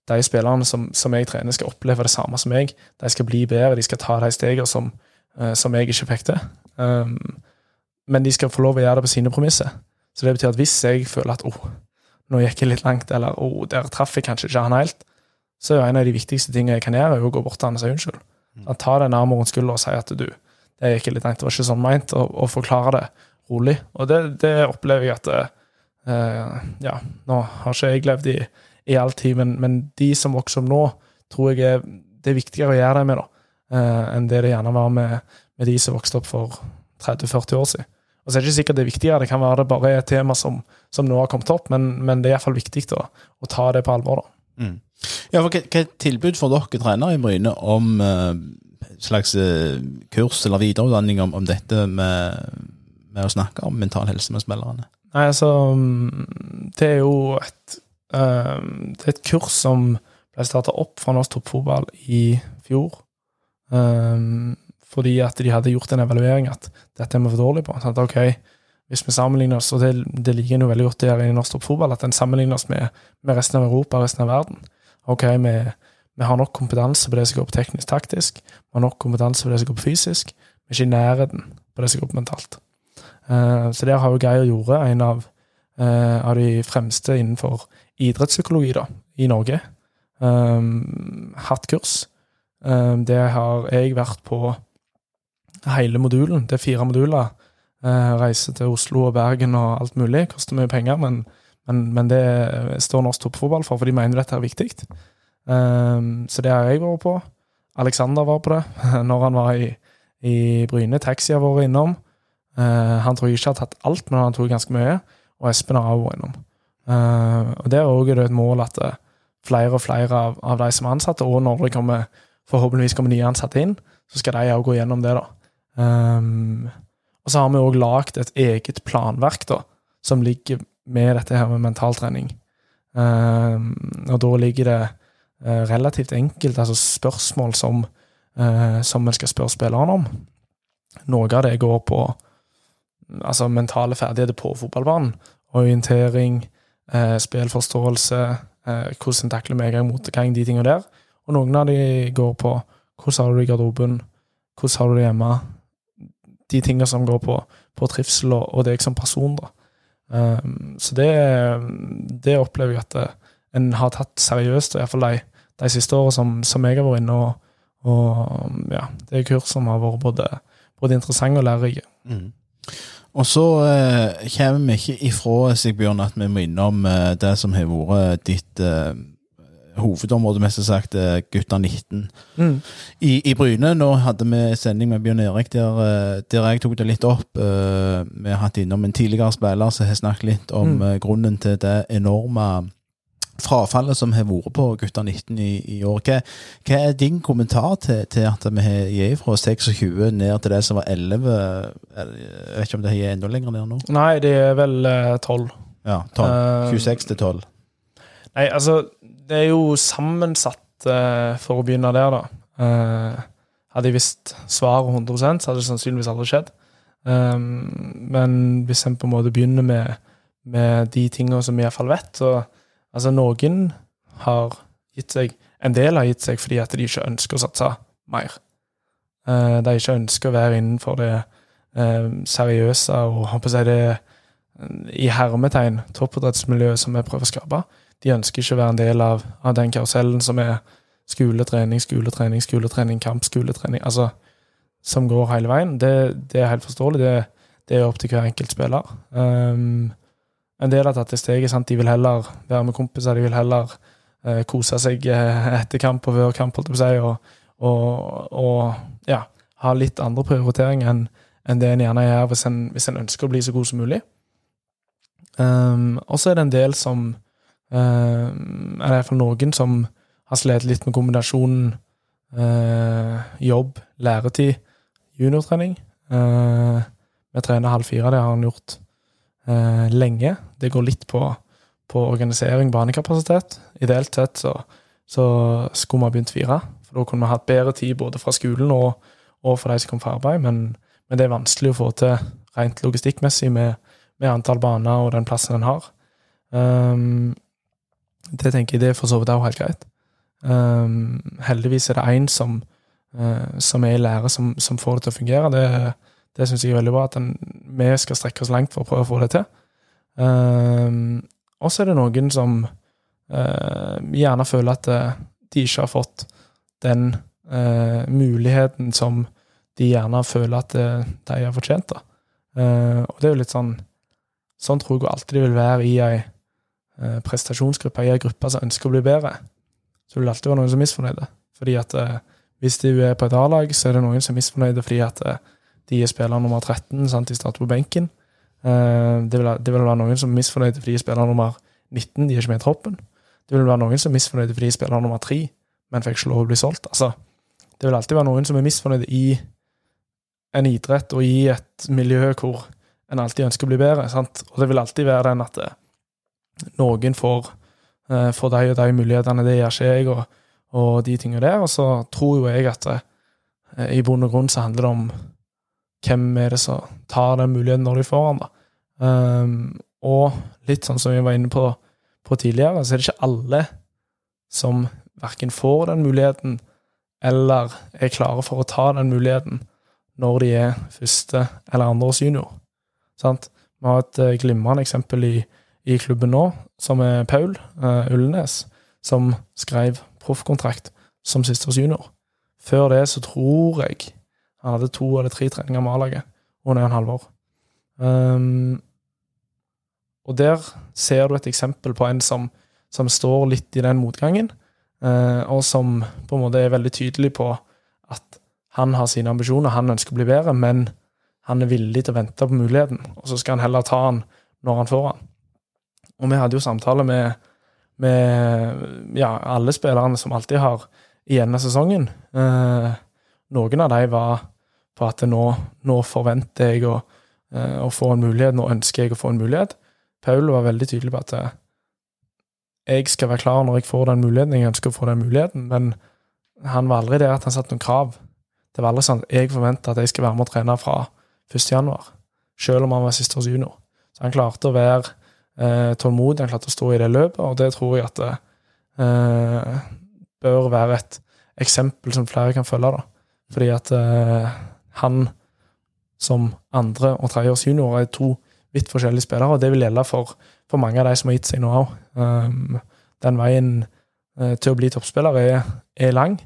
de spillerne som, som, jeg trener, skal oppleve det samme som meg. De skal bli bedre, de skal ta de stegene som, eh, som jeg ikke fikk til. Um, men de skal få lov å gjøre det på sine premisser. Så det betyr at hvis jeg føler at oh, nå gikk jeg litt langt, eller oh, der traff jeg kanskje ikke han helt, så er en av de viktigste tingene jeg kan gjøre, å gå bort til han og si unnskyld. Mm. Ta den armen rundt skuldra og si at du, det gikk litt langt, det var ikke sånn meint, å, å forklare det rolig. Og det, det opplever jeg at uh, Ja, nå har ikke jeg levd i, i all tid, men, men, de som vokser opp nå, tror jeg er, det er viktigere å gjøre det med, da, uh, enn det det gjerne var med, med de som vokste opp for 30-40 år siden. Og så er det ikke sikkert det er viktigere, det kan være det bare er et tema som, som nå har kommet opp, men, men det er iallfall viktig å, å, ta det på alvor. da. Mm. Ja, for Hva tilbud får dere trenere i Bryne om uh, slags uh, kurs eller videreutdanning om, om dette med, med, å snakke om mental helse med spillerne? Nei, altså mm, Det er jo et, uh, det er et kurs som ble starta opp fra norsk toppfotball i fjor. Um, fordi at de hadde gjort en evaluering at dette er vi for dårlige på. At, ok, Hvis vi sammenligner oss, og det, det liker jo veldig godt der i norsk toppfotball, at en sammenligner oss med, med, resten av Europa og resten av verden. Ok, vi, vi, har nok kompetanse på det som går på teknisk-taktisk, vi har nok kompetanse på det som går på fysisk, vi er ikke i nærheten på det som går på mentalt. Uh, så der har jo Geir Jorde, en av, uh, av de fremste innenfor idrettspsykologi da, i Norge, um, hatt kurs. Um, det har jeg vært på hele modulen. Det er fire moduler. Uh, reise til Oslo og Bergen og alt mulig. Koster mye penger, men, men, men det står norsk toppfotball for, for de mener dette er viktig. Eh, så det har jeg vært på. Alexander var på det [LAUGHS] når han var i, i Bryne. Taxi har vært innom. Uh, han tror jeg ikke har tatt alt, men han tok ganske mye. Og Espen har også vært innom. Uh, og Der òg er det et mål at eh, flere og flere av, av de som er ansatte, og når det kommer, forhåpentligvis kommer nye ansatte inn, så skal de òg gå gjennom det. da. Um, og så har vi òg lagd et eget planverk da, som ligger med dette her med mentaltrening. Um, og da ligger det relativt enkelt, altså spørsmål som, uh, som en skal spørre spilleren om. Noe av det går på altså mentale ferdigheter på fotballbanen. Orientering, uh, spillforståelse, hvordan en takler medgang, motgang, de tingene der. Og noen av de går på hvordan har du det i garderoben, hvordan har du det hjemme, de tingene som går på, på trivsel og, og, deg som person. da. Um, så det, det, opplever jeg at eh, en har tatt seriøst, og iallfall de, de siste årene som, som, jeg har vært inne. Og, og ja, det er kurs som har vært både, både interessante og lærerike. Mm. Og så eh, kommer vi ikke ifra Sigbjørn, at vi må innom eh, det som har vært ditt eh, hovedområde, mest sagt, gutta 19 mm. I, I, Bryne. Nå hadde vi sending med Bjørn Erik der, eh, der jeg tok det litt opp. Eh, vi har hatt innom en tidligere spiller som har snakket litt om mm. Eh, grunnen til det enorme frafallet som har vært på gutta 19 i, i år. Hva, hva, er din kommentar til, til at vi har gitt fra 26 ned til det som var 11? Jeg vet ikke om det er enda lenger ned nå? Nei, det er vel 12. Ja, 12. 26 til 12. Nei, altså det er jo sammensatt, uh, for å begynne der, da. Hadde jeg visst svaret 100 så hadde det sannsynligvis aldri skjedd. Um, men hvis en på en måte begynner med, med de tingene som vi iallfall vet så, Altså, noen har gitt seg En del har gitt seg fordi at de ikke ønsker å satse mer. Uh, de ikke ønsker å være innenfor det seriøse og håper jeg det i hermetegn toppidrettsmiljøet som vi prøver å skape de ønsker ikke å være en del av, av den karusellen som er skoletrening, skoletrening, skoletrening, kamp, skoletrening. Altså, som går hele veien. Det, det er helt forståelig. Det, det, er opp til hver enkelt spiller. Um, en del har tatt det steget. Sant? De vil heller være med kompiser, de vil heller eh, kose seg eh, etter kamp og før kamp, holdt jeg på å si, og, og, og ja, ha litt andre prioriteringer enn en det en gjerne gjør hvis en, hvis en ønsker å bli så god som mulig. Um, og så er det en del som um, Er det iallfall noen som har slitt litt med kombinasjonen uh, jobb, læretid, juniortrening. Uh, vi trener halv fire, det har han gjort uh, lenge. Det går litt på, på organisering, banekapasitet. Ideelt sett så, så skulle vi ha begynt fire, for da kunne vi hatt bedre tid både fra skolen og, og for de som kom fra arbeid. men men det er vanskelig å få til rent logistikkmessig med, med antall baner og den plassen en har. Um, det tenker jeg det er for så vidt òg helt greit. Um, heldigvis er det én som, uh, som er i lære, som, som, får det til å fungere. Det, det syns jeg er veldig bra, at den, vi skal strekke oss langt for å prøve å få det til. Um, og så er det noen som uh, gjerne føler at uh, de ikke har fått den uh, muligheten som de gjerne føler at eh, de har fortjent da. Uh, og det er jo litt sånn Sånn tror jeg alltid det vil være i ei uh, prestasjonsgruppe, i ei gruppe som ønsker å bli bedre. Så vil det alltid være noen som er misfornøyde. Fordi at uh, hvis du er på et A-lag, så er det noen som er misfornøyde fordi at de er spiller nummer 13, sant, de starter på benken. Det vil, det, vil, være noen som er misfornøyde fordi de er spiller nummer 19, de er ikke med i troppen. Det vil være noen som er misfornøyde fordi de er spiller nummer 3, men fikk ikke lov å bli solgt. Altså, det vil alltid være noen som er misfornøyde i en idrett og i et miljø hvor en alltid ønsker å bli bedre. Sant? Og det vil alltid være den at eh, noen får, uh, får de og de mulighetene, det gjør ikke jeg, og, og, de tingene der. Og så tror jo jeg at uh, i bunn og grunn så handler det om hvem er det som tar den muligheten når de får den. da. Um, og litt sånn som vi var inne på, på, tidligere, så er det ikke alle som verken får den muligheten eller er klare for å ta den muligheten når de er første eller andre års junior. Sant? Vi har et uh, glimrende eksempel i, i, klubben nå, som er Paul uh, Ullenes, som skrev proffkontrakt som siste års junior. Før det så tror jeg han hadde to eller tre treninger med A-laget under en halvår. Um, og der ser du et eksempel på en som, som står litt i den motgangen, uh, og som på en måte er veldig tydelig på at han har sine ambisjoner, han ønsker å bli bedre, men han er villig til å vente på muligheten. Og så skal han heller ta han når han får han. Og vi hadde jo samtale med, med ja, alle spillerne som alltid har igjen av sesongen. Eh, noen av dem var på at nå, nå forventer jeg å, eh, å, få en mulighet, nå ønsker jeg å få en mulighet. Paul var veldig tydelig på at eh, jeg skal være klar når jeg får den muligheten, jeg ønsker å få den muligheten, men han var aldri der at han satte noen krav. Det var aldri sånn at jeg forventa at jeg skal være med og trene fra 1. januar, selv om han var siste års junior. Så han klarte å være eh, tålmodig, han klarte å stå i det løpet, og det tror jeg at det eh, bør være et eksempel som flere kan følge. da. Fordi at eh, han som andre- og tredjeårs junior er to vidt forskjellige spillere, og det vil gjelde for, for mange av de som har gitt seg nå òg. Um, den veien uh, til å bli toppspiller er, er lang.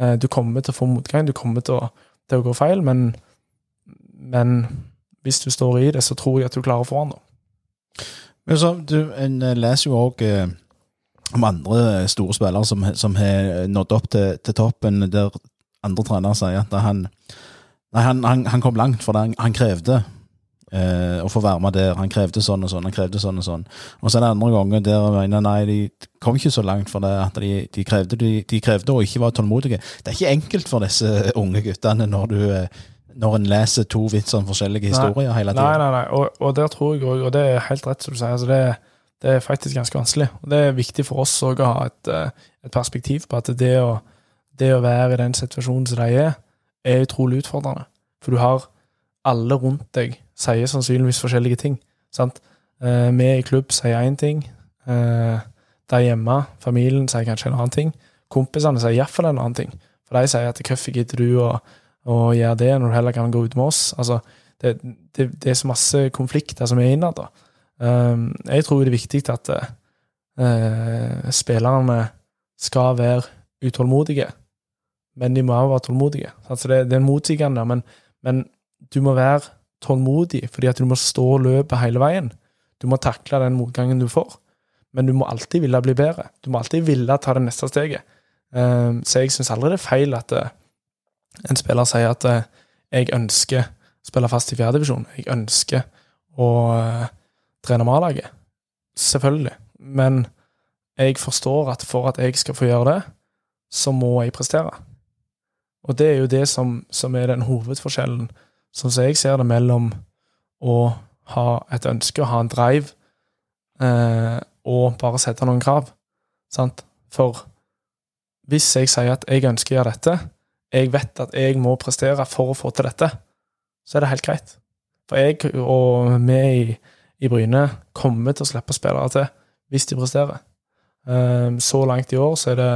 Uh, du kommer til å få motgang, du kommer til å, til å gå feil, men, men, hvis du står i det, så tror jeg at du klarer å få den. Men så, du, En eh, leser jo òg om andre store spillere som, som har nådd opp til, til, toppen, der andre trenere sier at han, nei, han, han, han kom langt, for han, han krevde eh, å få være med der. Han krevde sånn og sånn, han krevde sånn og sånn. Og så er det andre ganger der jeg mener nei, de kom ikke så langt for det at de, de, krevde, de, de krevde å ikke være tålmodige. Det er ikke enkelt for disse unge guttene når du eh, når en leser to vidt sånn forskjellige historier nei, hele tiden. Nei, nei, nei, og, og der tror jeg òg, og det er helt rett som du sier, altså det, det, er faktisk ganske vanskelig. Og det er viktig for oss òg å ha et, eh, et, perspektiv på at det å, det å være i den situasjonen som de er, er utrolig utfordrende. For du har alle rundt deg sier sannsynligvis forskjellige ting. sant? Eh, vi i klubb sier én ting. Eh, der hjemme, familien, sier kanskje en annen ting. Kompisene sier iallfall en annen ting. For de sier at 'hvorfor gidder du å, å, gjøre det når du heller kan gå ut med oss'? Altså, det, det, det er så masse konflikter som er innad. Um, jeg tror det er viktig at uh, spillerne skal være utålmodige, men de må også være tålmodige. Altså det, det er en motsigende, men, men du må være tålmodig, fordi at du må stå løpet hele veien. Du må takle den motgangen du får. men du må alltid ville bli bedre. Du må alltid ville ta det neste steget. Um, så jeg syns aldri det er feil at uh, en spiller sier at uh, jeg ønsker å spille fast i fjerdedivisjon. Jeg ønsker å trene A-laget. Selvfølgelig. Men jeg forstår at for at jeg skal få gjøre det, så må jeg prestere. Og det er jo det som, som er den hovedforskjellen, sånn som jeg ser det, mellom å ha et ønske, å ha en drive, eh, og bare sette noen krav. Sant? For hvis jeg sier at jeg ønsker å gjøre dette, jeg vet at jeg må prestere for å få til dette, så er det helt greit. For jeg og vi i, i Bryne kommer til å slippe spillere til hvis de presterer. Um, så langt i år så er det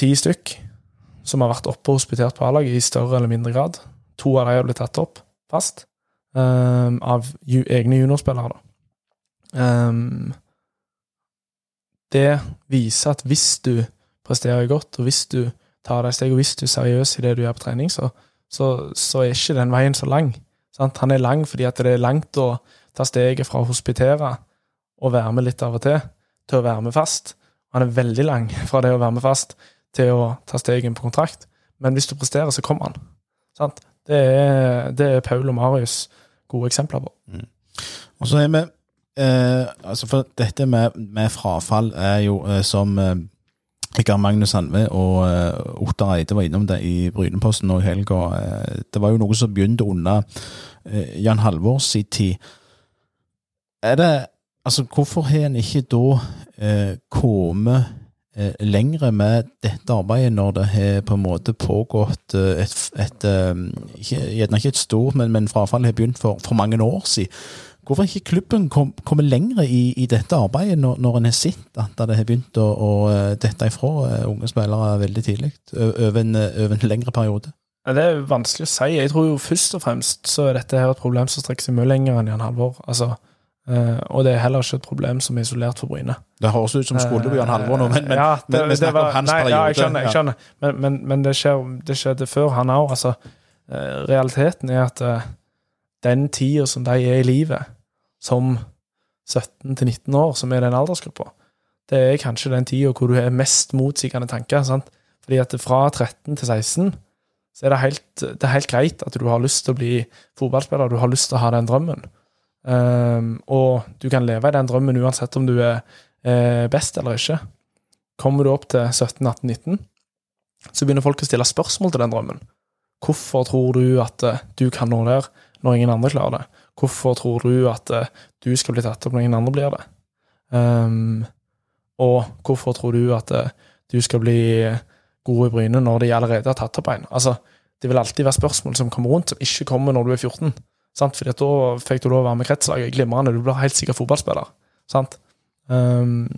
ti stykk som har vært oppe og hospitert på A-laget i større eller mindre grad. To av dem har blitt tatt opp fast um, av ju, egne juniorspillere. Um, det viser at hvis du presterer godt, og hvis du tar deg steg, og hvis du er seriøs i det du gjør på trening, så, så, så er ikke den veien så lang. Sant? Han er lang fordi det er langt å ta steget fra å hospitere og være med litt av og til, til å være med fast. Han er veldig lang [LAUGHS] fra det å være med fast til å ta steget på kontrakt. Men hvis du presterer, så kommer han. Sant? Det er, det er Paul og Marius gode eksempler på. Mm. Og så er vi eh, altså For dette med, med, frafall er jo eh, som eh, Magnus Sandve og eh, Ottar Eide var innom det i Bryneposten nå i helga. Uh, det var jo noe som begynte under uh, Jan Halvors i tid. Er det Altså, hvorfor har en ikke da uh, kommet lengre med dette arbeidet når det har på en måte pågått et, et, ikke, Gjerne ikke et stort, men, men frafallet har begynt for, for mange år siden. Hvorfor ikke klubben kom, kommet lenger i, i, dette arbeidet, når, når en har sett at det har begynt å, å eh, dette ifra eh, unge spillere veldig tidlig, over en, en lengre periode? Ja, det er vanskelig å si. Jeg tror jo først og fremst så er dette her et problem som strekker seg mye lenger enn Jan Halvor. Altså, Uh, og det er heller ikke et problem som er isolert for Bryne. Det høres ut som skolebyen du Halvor nå, men, ja, det, men vi snakker var, om hans nei, periode. Ja, jeg skjønner. Jeg skjønner. Men, men, men det, skjer, det, skjedde før han òg. Altså, uh, realiteten er at uh, den tida som de er i livet, som 17-19 år, som er den aldersgruppa, det er kanskje den tida hvor du har mest motsigende tanker. sant? Fordi at fra 13 til 16 så er det, helt, det er helt greit at du har lyst til å bli fotballspiller, du har lyst til å ha den drømmen. Um, og du kan leve i den drømmen uansett om du er eh, best eller ikke. Kommer du opp til 17-18-19, så begynner folk å stille spørsmål til den drømmen. Hvorfor tror du at uh, du kan nå der, når ingen andre klarer det? Hvorfor tror du at uh, du skal bli tatt opp når ingen andre blir det? Um, og hvorfor tror du at uh, du skal bli god i brynet når de allerede har tatt opp en? Altså, det vil alltid være spørsmål som kommer rundt, som ikke kommer når du er 14. Sant? Fordi da fikk du lov å være med kretslaget. Glimrende. Du blir helt sikkert fotballspiller. Sant? Um,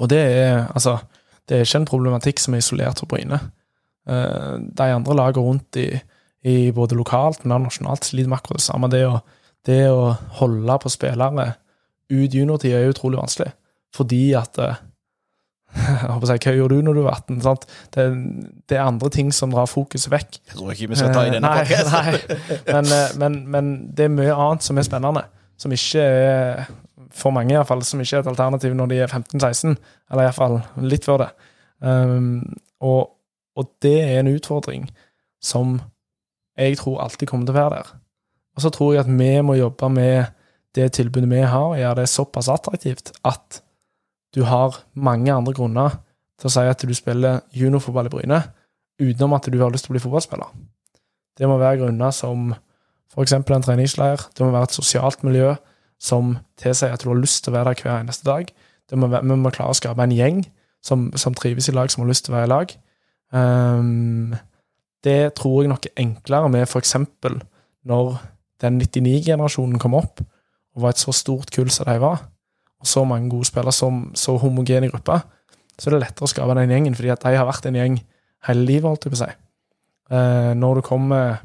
og det er altså Det er ikke en problematikk som er isolert fra Bryne. Uh, de andre lagene rundt i i både lokalt, men også nasjonalt, sliter med akkurat det samme. Det å, det å holde på spillere ut juniortida er utrolig vanskelig, fordi at eh, jeg håper å si, Hva gjorde du når du var 18? Sant? Det, det, er andre ting som drar fokuset vekk. Jeg tror ikke vi skal ta i denne nei. Men, eh, men, men, det er mye annet som er spennende, som ikke er for mange iallfall, som ikke er et alternativ når de er 15-16, eller iallfall litt før det. Um, og, og, det er en utfordring som jeg tror alltid kommer til å være der. Og så tror jeg at vi må jobbe med det tilbudet vi har, og gjøre det såpass attraktivt at du har mange andre grunner til å si at du spiller juniorfotball i Bryne, utenom at du har lyst til å bli fotballspiller. Det må være grunner som f.eks. en treningsleir. Det må være et sosialt miljø som tilsier at du har lyst til å være der hver eneste dag. Det må være, vi må klare å skape en gjeng som, som, trives i lag, som har lyst til å være i lag. Um, det tror jeg nok er enklere med f.eks. når den 99-generasjonen kom opp og var et så stort kull som de var, så mange gode spillere, så, så homogene gruppa, så er det lettere å skape den gjengen, fordi at de har vært en gjeng hele livet, holdt jeg på å si. Eh, når det kommer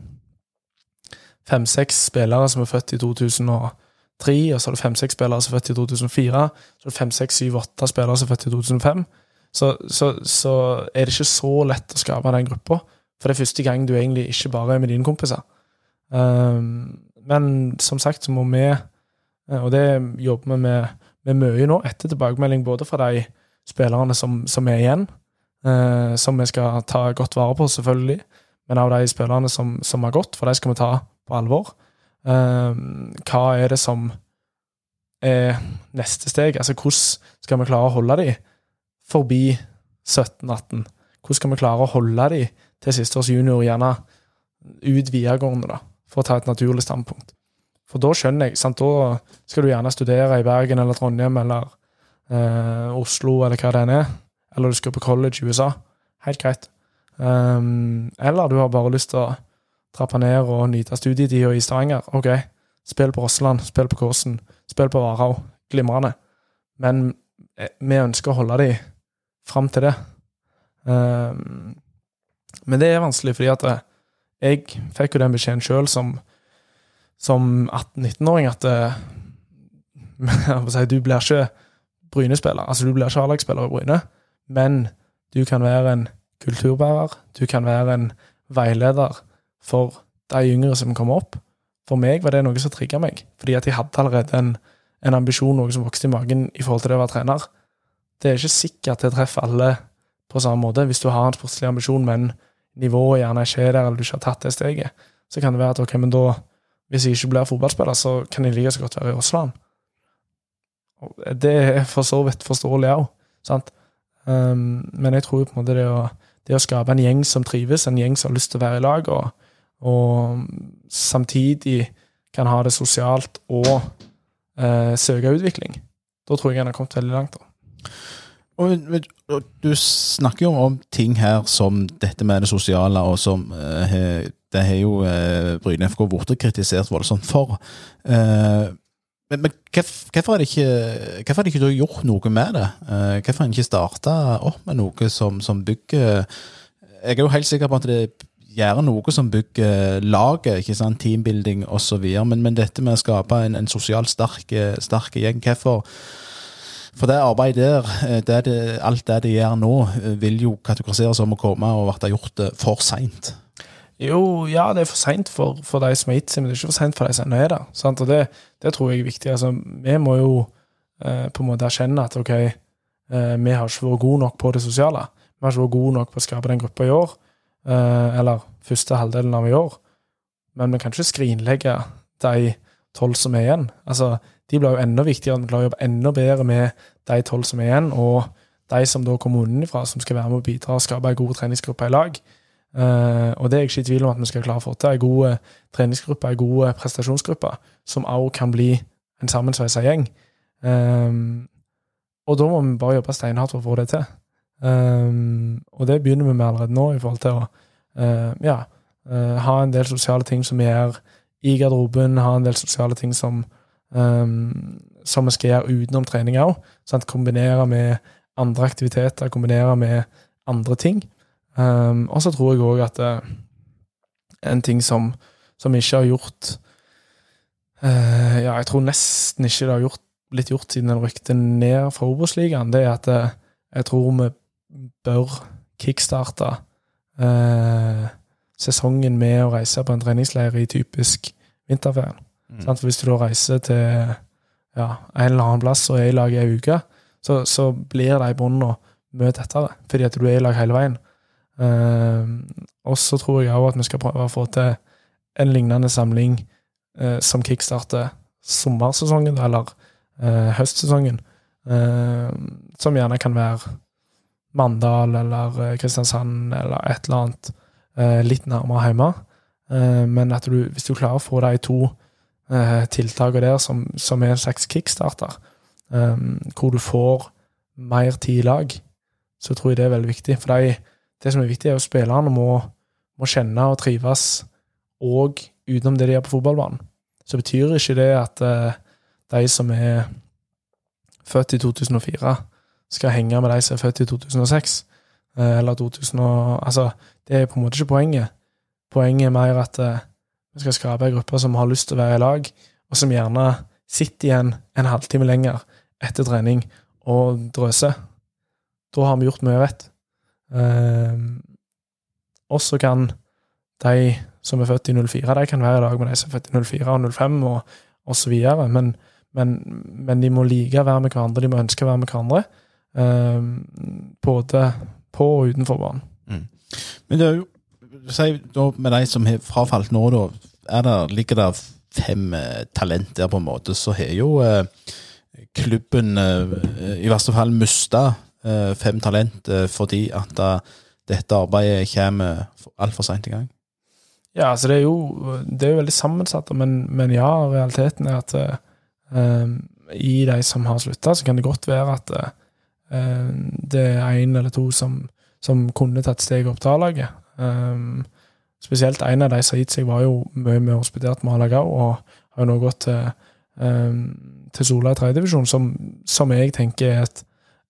fem-seks spillere som er født i 2003, og så er det fem-seks spillere som er født i 2004, så er det fem-seks-syv-åtte spillere som er født i 2005, så, så, så er det ikke så lett å skape den gruppa. For det er første gang du egentlig ikke bare er med dine kompiser. Um, men som sagt så må vi, eh, og det jobber vi med, med mye nå, etter tilbakemelding både fra de spillerne som, som er igjen, eh, som vi skal ta godt vare på, selvfølgelig, men av de spillerne som, som har gått, for de skal vi ta på alvor. Eh, hva er det som er neste steg? Altså, hvordan skal vi klare å holde de forbi 17-18? Hvordan skal vi klare å holde de til siste års junior, gjerne ut videregående, da, for å ta et naturlig standpunkt? For da skjønner jeg, sant, da skal du gjerne studere i Bergen eller Trondheim eller eh, Oslo eller hva det enn er. Eller du skal på college i USA. Helt greit. Um, eller du har bare lyst til å trappe ned og nyte studietida i Stavanger. OK, spill på Rosseland, spill på Kåsen, spill på Varhaug. Glimrende. Men eh, vi ønsker å holde de fram til det. Um, men det er vanskelig, fordi at eh, jeg fikk jo den beskjeden sjøl som, som 18-19-åring at [LAUGHS] uh, du blir ikke Bryne-spiller. Altså, du blir ikke A-lagsspiller i Bryne, men du kan være en kulturbærer. Du kan være en veileder for de yngre som kommer opp. For meg var det noe som trigga meg, fordi at jeg hadde allerede en, en, ambisjon, noe som vokste i magen i forhold til det å være trener. Det er ikke sikkert det treffer alle på samme måte. Hvis du har en sportslig ambisjon, men nivået gjerne ikke er der, eller du ikke har tatt det steget, så kan det være at ok, men da, hvis jeg ikke blir fotballspiller, så kan jeg like så godt være i Russland. Det er for så vidt forståelig òg, sant. Um, men jeg tror på en måte det å, det å, skape en gjeng som trives, en gjeng som har lyst til å være i lag, og, og samtidig kan ha det sosialt og uh, søke utvikling, da tror jeg en har kommet veldig langt. da. Og, du snakker jo om ting her som dette med det sosiale, og som uh, det har jo uh, Bryne FK blitt kritisert voldsomt for. Uh, men, men hvorfor har de ikke, ikke gjort noe med det? Uh, hvorfor har de ikke starta opp med noe som, som, bygger Jeg er jo helt sikker på at det gjør noe som bygger laget, ikke sant? teambuilding osv., men, men dette med å skape en, en sosialt sterk, sterk gjeng, hvorfor for det arbeidet der, eh, det det, alt det de gjør nå, eh, vil jo kategoriseres som å komme og bli gjort for seint. Jo, ja, det er for seint for, for, de som har gitt seg, men det er ikke for seint for de som er der. Sant? Og det, det, tror jeg er viktig. Altså, vi må jo eh, på en måte erkjenne at ok, eh, vi har ikke vært gode nok på det sosiale. Vi har ikke vært gode nok på å skape den gruppa i år, eh, eller første halvdelen av i år. Men vi kan ikke skrinlegge de tolv som er igjen. Altså, de blir jo enda viktigere. de klarer å jobbe enda bedre med de tolv som er igjen, og de som da kommer utenfra, som skal være med og bidra og skape ei god treningsgruppe i lag. Uh, og det er jeg ikke i tvil om at vi skal klare å få til. Ei god uh, treningsgruppe, ei god uh, prestasjonsgruppe, som også kan bli en sammensveisa gjeng. Um, og da må vi bare jobbe steinhardt for å få det til. Um, og det begynner vi med allerede nå, i forhold til å ja, ha en del sosiale ting som vi gjør i garderoben, ha en del sosiale ting som, um, som vi skal gjøre utenom trening òg. Kombinere med andre aktiviteter, kombinere med andre ting. Um, og så tror jeg òg at uh, en ting som, som ikke har gjort uh, Ja, jeg tror nesten ikke det har gjort, blitt gjort siden den rykte ned fra Obos-ligaen, det er at uh, jeg tror vi bør kickstarte sesongen med å reise på en treningsleir i typisk vinterferien. Mm. For hvis du da reiser til ja, en eller annen plass og er i lag ei uke, så, så blir de båndene mye tettere, fordi at du er i lag hele veien. Uh, og så tror jeg òg at vi skal prøve å få til en lignende samling uh, som kickstarter sommersesongen, eller uh, høstsesongen. som gjerne kan være Mandal eller Kristiansand eller et eller annet litt nærmere hjemme. men at du, hvis du klarer å få de to uh, tiltakene der som, som, er en slags kickstarter, hvor du får mer tid i lag, så tror jeg det er veldig viktig. For det, det som er viktig, er at spillerne må, må kjenne og trives og utenom det de gjør på fotballbanen. Så betyr ikke det at de som er født i 2004, skal henge med de som er født i 2006. Uh, eh, eller 2000 og, Altså, det er på en måte ikke poenget. Poenget er mer at uh, vi skal skape en gruppe som har lyst til å være i lag, og som gjerne sitter igjen en halvtime lenger etter trening og drøser. Da har vi gjort mye rett. Um, og så kan de som er født i 04, de kan være i lag med de som er født i 04 og 05 og, osv. Men, men, men, de må like å være med hverandre, de må ønske å være med hverandre. Eh, både på og utenfor banen. Men det er jo si, da, med de som har frafalt nå, da, det, ligger det fem eh, talent der, på en måte, så har jo eh, klubben eh, i verste fall mista eh, fem talent eh, fordi at dette arbeidet kommer altfor seint i gang. Ja, altså det er jo, det er jo veldig sammensatt, men, men, ja, realiteten er at i de som har slutta, så kan det godt være at det er én eller to som, som kunne tatt steg opp til A-laget. Um, spesielt en av de som har gitt seg, var jo mye mer hospitert med A-laget òg, og har jo nå gått til, um, til Sola i tredjedivisjon, som, som jeg tenker er et,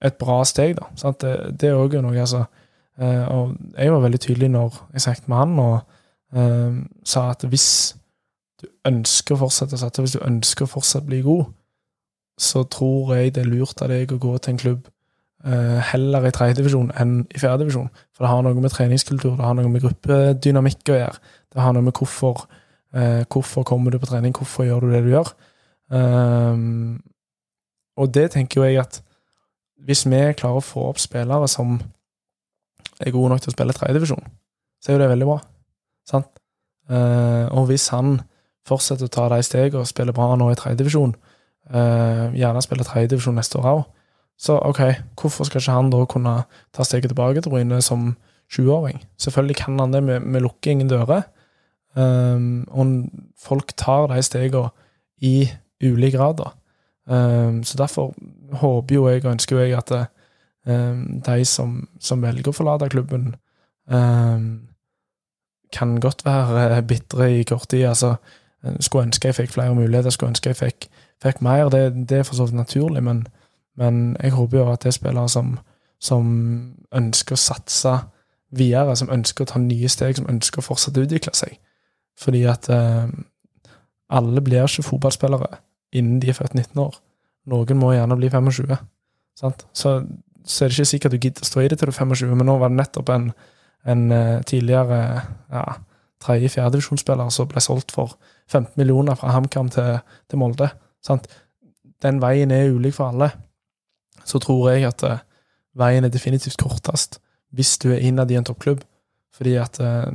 et bra steg. da, sant? Det er òg noe, altså. Uh, og jeg var veldig tydelig når jeg snakket med han, og um, sa at hvis du ønsker å fortsette å satse, hvis du ønsker å fortsatt bli god, så tror jeg det er lurt av deg å gå til en klubb heller i tredjedivisjon enn i fjerdedivisjon. For det har noe med treningskultur, det har noe med gruppedynamikk å gjøre. Det har noe med hvorfor, eh, hvorfor kommer du på trening, hvorfor gjør du det du gjør. Um, og det tenker jo jeg at hvis vi klarer å få opp spillere som er gode nok til å spille tredjedivisjon, så er jo det veldig bra. Sant? Uh, og hvis han fortsetter å ta de stegene og spiller bra nå i tredjedivisjon, uh, gjerne spiller tredjedivisjon neste år òg, så ok, hvorfor skal ikke han da kunne ta steget tilbake til Bryne som 20-åring? Selvfølgelig kan han det, vi lukker ingen dører. Um, og folk tar de stegene i ulik grad. Um, så derfor håper jo jeg og ønsker jeg at um, de som, som, velger å forlate klubben, um, kan godt være bitre i kort tid. Altså, skulle ønske jeg fikk flere muligheter, skulle ønske jeg fikk, fikk mer. Det, det, er for så vidt naturlig, men, men, jeg håper jo at det er spillere som, som, ønsker å satse videre, som ønsker å ta nye steg, som ønsker å fortsette å utvikle seg. Fordi at eh, alle blir ikke fotballspillere innen de er født 19 år. Noen må gjerne bli 25. Sant? Så, så er det ikke sikkert du gidder å stå i det til du er 25, men nå var det nettopp en en uh, tidligere ja, tredje-fjerdedivisjonsspiller som ble solgt for 15 millioner fra HamKam til, til, Molde. Sant? Den veien er ulik for alle. Så tror jeg at uh, veien er definitivt kortest hvis du er innad i en toppklubb, fordi at uh,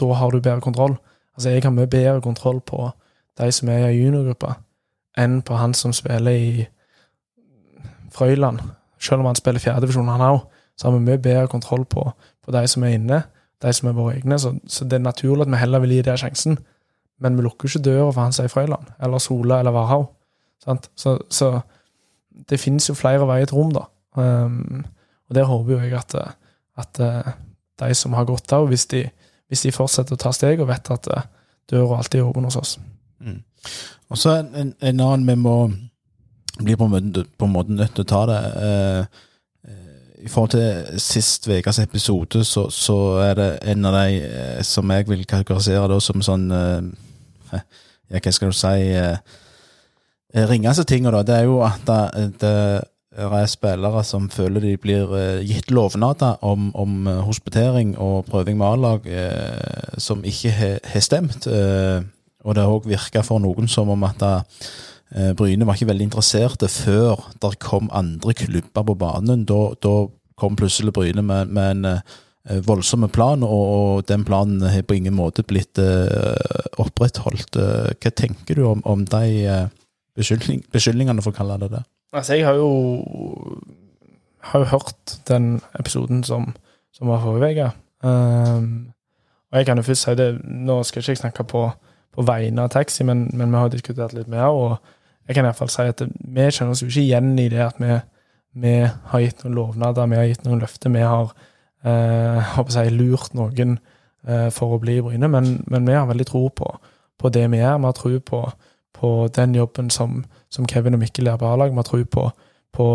da har du bedre kontroll. Altså, jeg har mye bedre kontroll på de som er i juniorgruppa, enn på han som spiller i Frøyland. Selv om han spiller fjerdedivisjon, han òg, så har vi mye bedre kontroll på på de som er inne, de som er våre egne. Så, så det er naturlig at vi heller vil gi det sjansen. Men vi lukker ikke døra for han som er i Frøyland, eller Sola eller Varhaug. Så, så, det finnes jo flere veier til rom, da. Um, og der håper jo jeg at, at uh, de som har gått av, hvis de, hvis de fortsetter å ta steg og vet at uh, døra alltid er åpen hos oss. Mm. Og så en, en, annen vi må bli på, en måte nødt til å ta det. Uh, i forhold til sist ukes episode, så, så, er det en av de eh, som jeg vil karakterisere da som sånn eh, [LAUGHS] Ja, hva skal du si eh, eh Ringeste tinga, da, det er jo at det, det, er spillere som føler de blir gitt lovnader om, om hospitering og prøving med A-lag eh, som ikke har stemt. Eh, og det har òg virka for noen som om at det, Eh, Bryne var ikke veldig interesserte før der kom andre klubber på banen. Da, da kom plutselig Bryne med, med en voldsom plan, og, og, den planen har på ingen måte blitt opprettholdt. Hva tenker du om, om de beskyldning, beskyldningene, for å kalle det det? Altså, jeg har jo, har jo hørt den episoden som, som var forrige uke. Um, og jeg kan jo først si det, Nå skal jeg ikke snakke på, på vegne av taxi, men, men vi har diskutert litt mer. og jeg kan iallfall si at vi kjenner oss jo ikke igjen i det at vi, vi har gitt noen lovnader, vi har gitt noen løfter, vi har eh, si, lurt noen uh, for å bli i Bryne, men, men, vi har veldig tro på, på det vi gjør. Vi har tro på, på den jobben som, som, Kevin og Mikkel gjør på A-lag. Vi har tro på, på,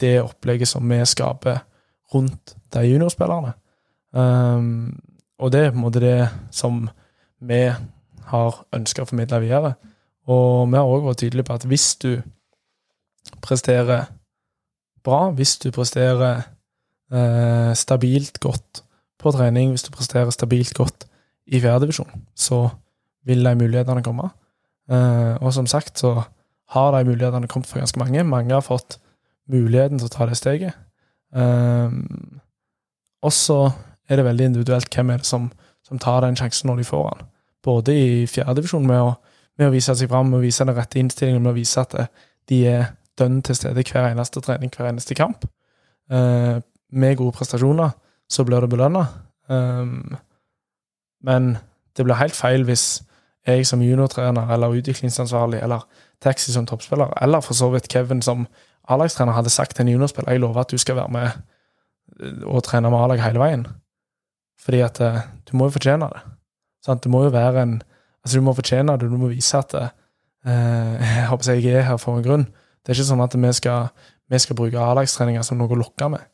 det opplegget som vi skaper rundt de juniorspillerne. Um, og det er på en måte det som vi har ønska å formidle videre. Og vi har òg vært tydelige på at hvis du presterer bra, hvis du presterer eh, stabilt godt på trening, hvis du presterer stabilt godt i fjerdedivisjon, så vil de mulighetene komme. Eh, og som sagt så har de mulighetene kommet for ganske mange. Mange har fått muligheten til å ta det steget. Um, og så er det veldig individuelt hvem er det som, som tar den sjansen når de får den. Både i fjerdedivisjon med, med å vise seg fram, med å vise den rette innstillingen, med å vise at eh, de er dønn til stede hver eneste trening, hver eneste kamp. Eh, med gode prestasjoner så blir det belønna. Um, men det blir helt feil hvis jeg som juniortrener eller utviklingsansvarlig eller Taxi som toppspiller, eller for så vidt Kevin som A-lagstrener hadde sagt til en juniorspiller jeg lover at du skal være med eh, og trene med A-lag hele veien. Fordi at eh, du må jo fortjene det. Sant? Det må jo være en Altså, du må fortjene det, du må vise at eh, jeg håper jeg er her for en grunn. Det er ikke sånn at vi skal, vi skal bruke A-lagstreninger som noe å lokke med.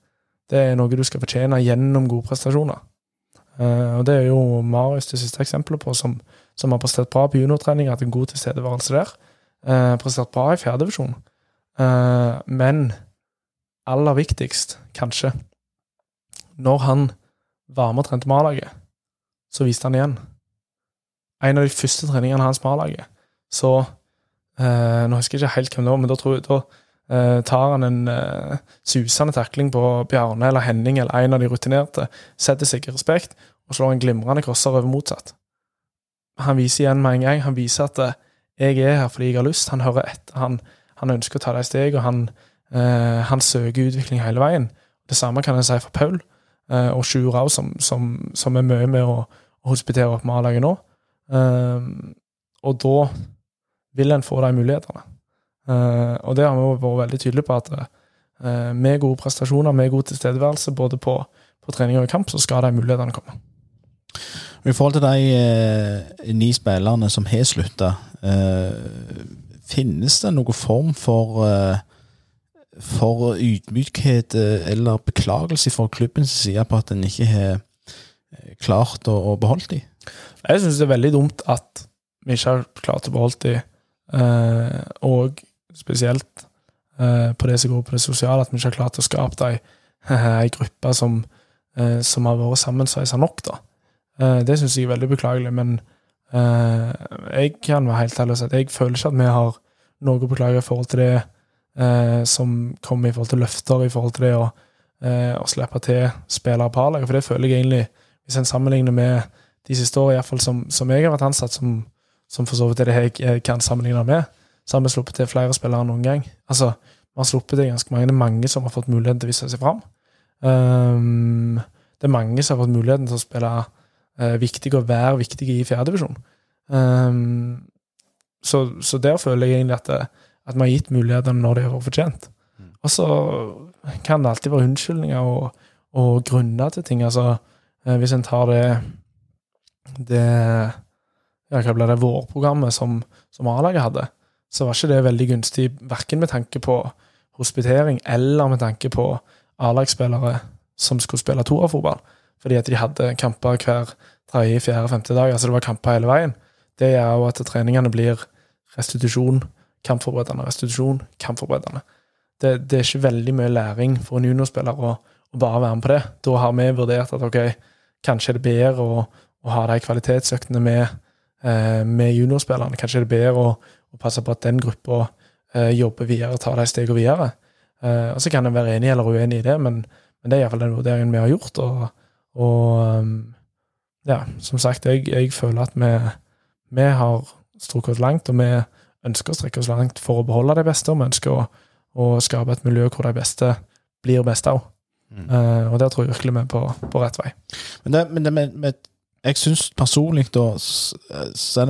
Det er noe du skal fortjene gjennom gode prestasjoner. Eh, og det er jo Marius det siste eksempelet på, som, som har prestert bra på juniortrening, hatt en god tilstedeværelse der. Eh, prestert bra i fjerdedivisjon. Eh, men aller viktigst, kanskje Når han var med og trente med så viste han igjen. En av de første treningene hans med A-laget, så eh, Nå husker jeg ikke helt hvem det var, men da, tror jeg, da uh, tar han en uh, susende takling på Bjarne eller Henning eller en av de rutinerte, setter seg i respekt og slår en glimrende crosser over motsatt. Han viser igjen med en gang. Han viser at uh, jeg er her fordi jeg har lyst. Han hører etter. Han, han ønsker å ta de og han, han søker utvikling hele veien. Det samme kan en si for Paul og Sjur òg, som, som, som, er mye med å, å hospitere opp A-laget nå. Eh, og da vil en få de mulighetene. Uh, og det har vi vært veldig tydelige på, at uh, med gode prestasjoner, med god tilstedeværelse, både på, på trening og i kamp, så skal de mulighetene komme. I forhold til de eh, ni spillerne som har slutta, eh, finnes det noen form for eh, for ydmykhet eller beklagelse fra klubbens side på at en ikke har klart å, å beholde dem? Jeg syns det er veldig dumt at vi ikke har klart å beholde dem, eh, og spesielt eh, på det som går på det sosiale, at vi ikke har klart å skape ei, [LAUGHS] ei gruppe som, eh, som har vært sammensveisa nok, da. Eh, det syns jeg er veldig beklagelig, men eh, jeg kan være helt ærlig og si at jeg føler ikke at vi har noe å beklage i forhold til det eh, som kommer i forhold til løfter, i forhold til det å, å slippe til spillere på A-laget, for det føler jeg egentlig, hvis en sammenligner med de siste årene, iallfall som, som jeg har vært ansatt, som, som for så vidt er det jeg, jeg kan sammenligne med, så har vi sluppet til flere spillere enn noen gang. Altså, vi har sluppet til ganske mange. Det er mange som har fått muligheten til å vise seg fram. Um, det er mange som har fått muligheten til å spille viktig og være viktige i fjerdedivisjon. Um, så, så der føler jeg egentlig at, det, at vi har gitt mulighetene når de har vært fortjent. Og så kan det alltid være unnskyldninger og, og grunner til ting. Altså, uh, hvis en tar det det ja, hva ble det, vårprogrammet som, som A-laget hadde, så var ikke det veldig gunstig verken med tanke på hospitering eller med tanke på A-lagsspillere som skulle spille toerfotball, fordi at de hadde kamper hver tredje, fjerde, femte dag. Altså det var kamper hele veien. Det gjør jo at treningene blir restitusjon, kampforberedende, restitusjon, kampforberedende. Det, det, er ikke veldig mye læring for en juniorspiller å, å bare være med på det. Da har vi vurdert at ok, kanskje er det bedre å, å ha de kvalitetsøktene med, eh, med juniorspillerne. Kanskje er det bedre å, å passe på at den gruppa eh, jobber videre, tar de stegene videre. Eh, og Så kan en være enig eller uenig i det, men, men det er iallfall den vurderingen vi har gjort. Og, og um, ja, som sagt, jeg, jeg føler at vi, vi har strukket oss langt, og vi ønsker å strekke oss langt for å beholde de beste, og vi ønsker å, å skape et miljø hvor de beste blir best òg. Mm. Uh, og der tror jeg virkelig vi er på, på rett vei. Men, det, men det med, med, jeg syns personlig, da,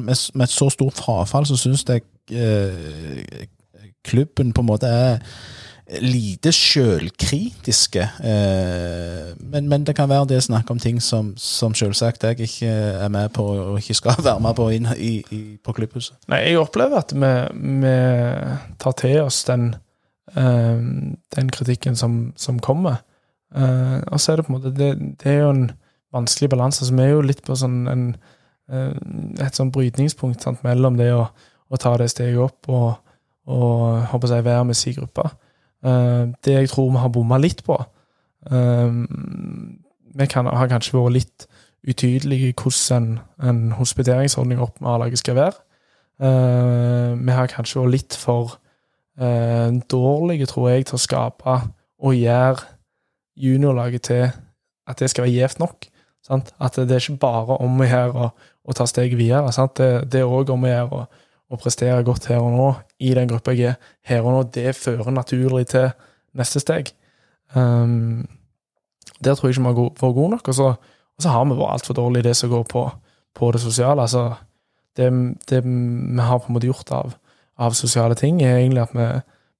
med, med, et så stort frafall, så syns jeg eh, klubben på en måte er lite sjølkritiske. Eh, men, men, det kan være det er snakk om ting som, som selvsagt jeg ikke er med på, og ikke skal være med på inn i, i, på klubbhuset. Nei, jeg opplever at vi, vi tar til oss den, uh, den kritikken som, som kommer. Uh, og så er det på en måte Det, det er jo en vanskelig balanse. Altså, vi er jo litt på sånn en, et sånn brytningspunkt sant, mellom det å, å, ta det steget opp og, og håper jeg, være med si gruppe. Uh, det jeg tror vi har bomma litt på uh, Vi kan, har kanskje vært litt utydelige i hvordan en, en hospiteringsordning opp med A-laget skal være. Eh, vi har kanskje vært litt for eh, dårlige, tror jeg, til å skape og gjøre juniorlaget til at det skal være gjevt nok. Sant? At det er ikke bare om å gjøre å, ta steget videre. Sant? Det, det er òg om å gjøre å prestere godt her og nå i den gruppa jeg er her og nå. Det fører naturlig til neste steg. Um, der tror jeg ikke vi har vært gode nok. Og så, og så har vi vært altfor dårlige i det som går på, på det sosiale. Altså, det, det, vi har på en måte gjort av, av sosiale ting, er egentlig at vi,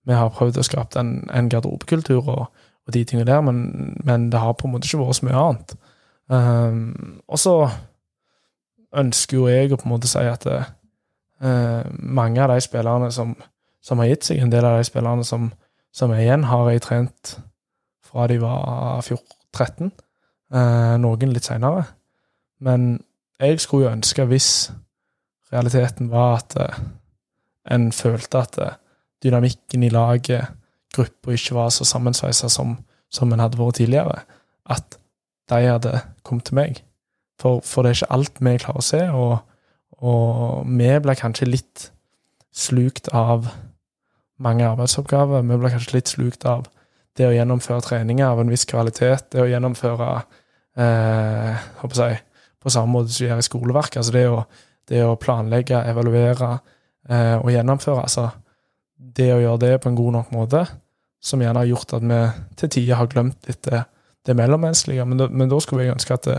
vi har prøvd å skape en, en garderobekultur og, og, de tingene der, men, men, det har på en måte ikke vært så mye annet. Um, og så ønsker jo jeg å på en måte si at det, uh, mange av de spillerne som, som, har gitt seg, en del av de spillerne som, som er igjen, har jeg trent fra de var 14-13. Uh, noen litt seinere. Men jeg skulle jo ønske, hvis realiteten var at uh, en følte at dynamikken i laget, gruppa, ikke var så sammensveisa som, som en hadde vært tidligere, at de hadde kommet til meg. For, for, det er ikke alt vi klarer å se, og, og vi ble kanskje litt slukt av mange arbeidsoppgaver. Vi ble kanskje litt slukt av det å gjennomføre treninger av en viss kvalitet, det å gjennomføre eh, jeg, på samme måte som vi gjør i skoleverket. Altså det å det å planlegge, evaluere eh, og gjennomføre. Altså det å gjøre det på en god nok måte, som gjerne har gjort at vi til tider har glemt litt det, det mellommenneskelige. Men, men, da skulle jeg ønske at, det,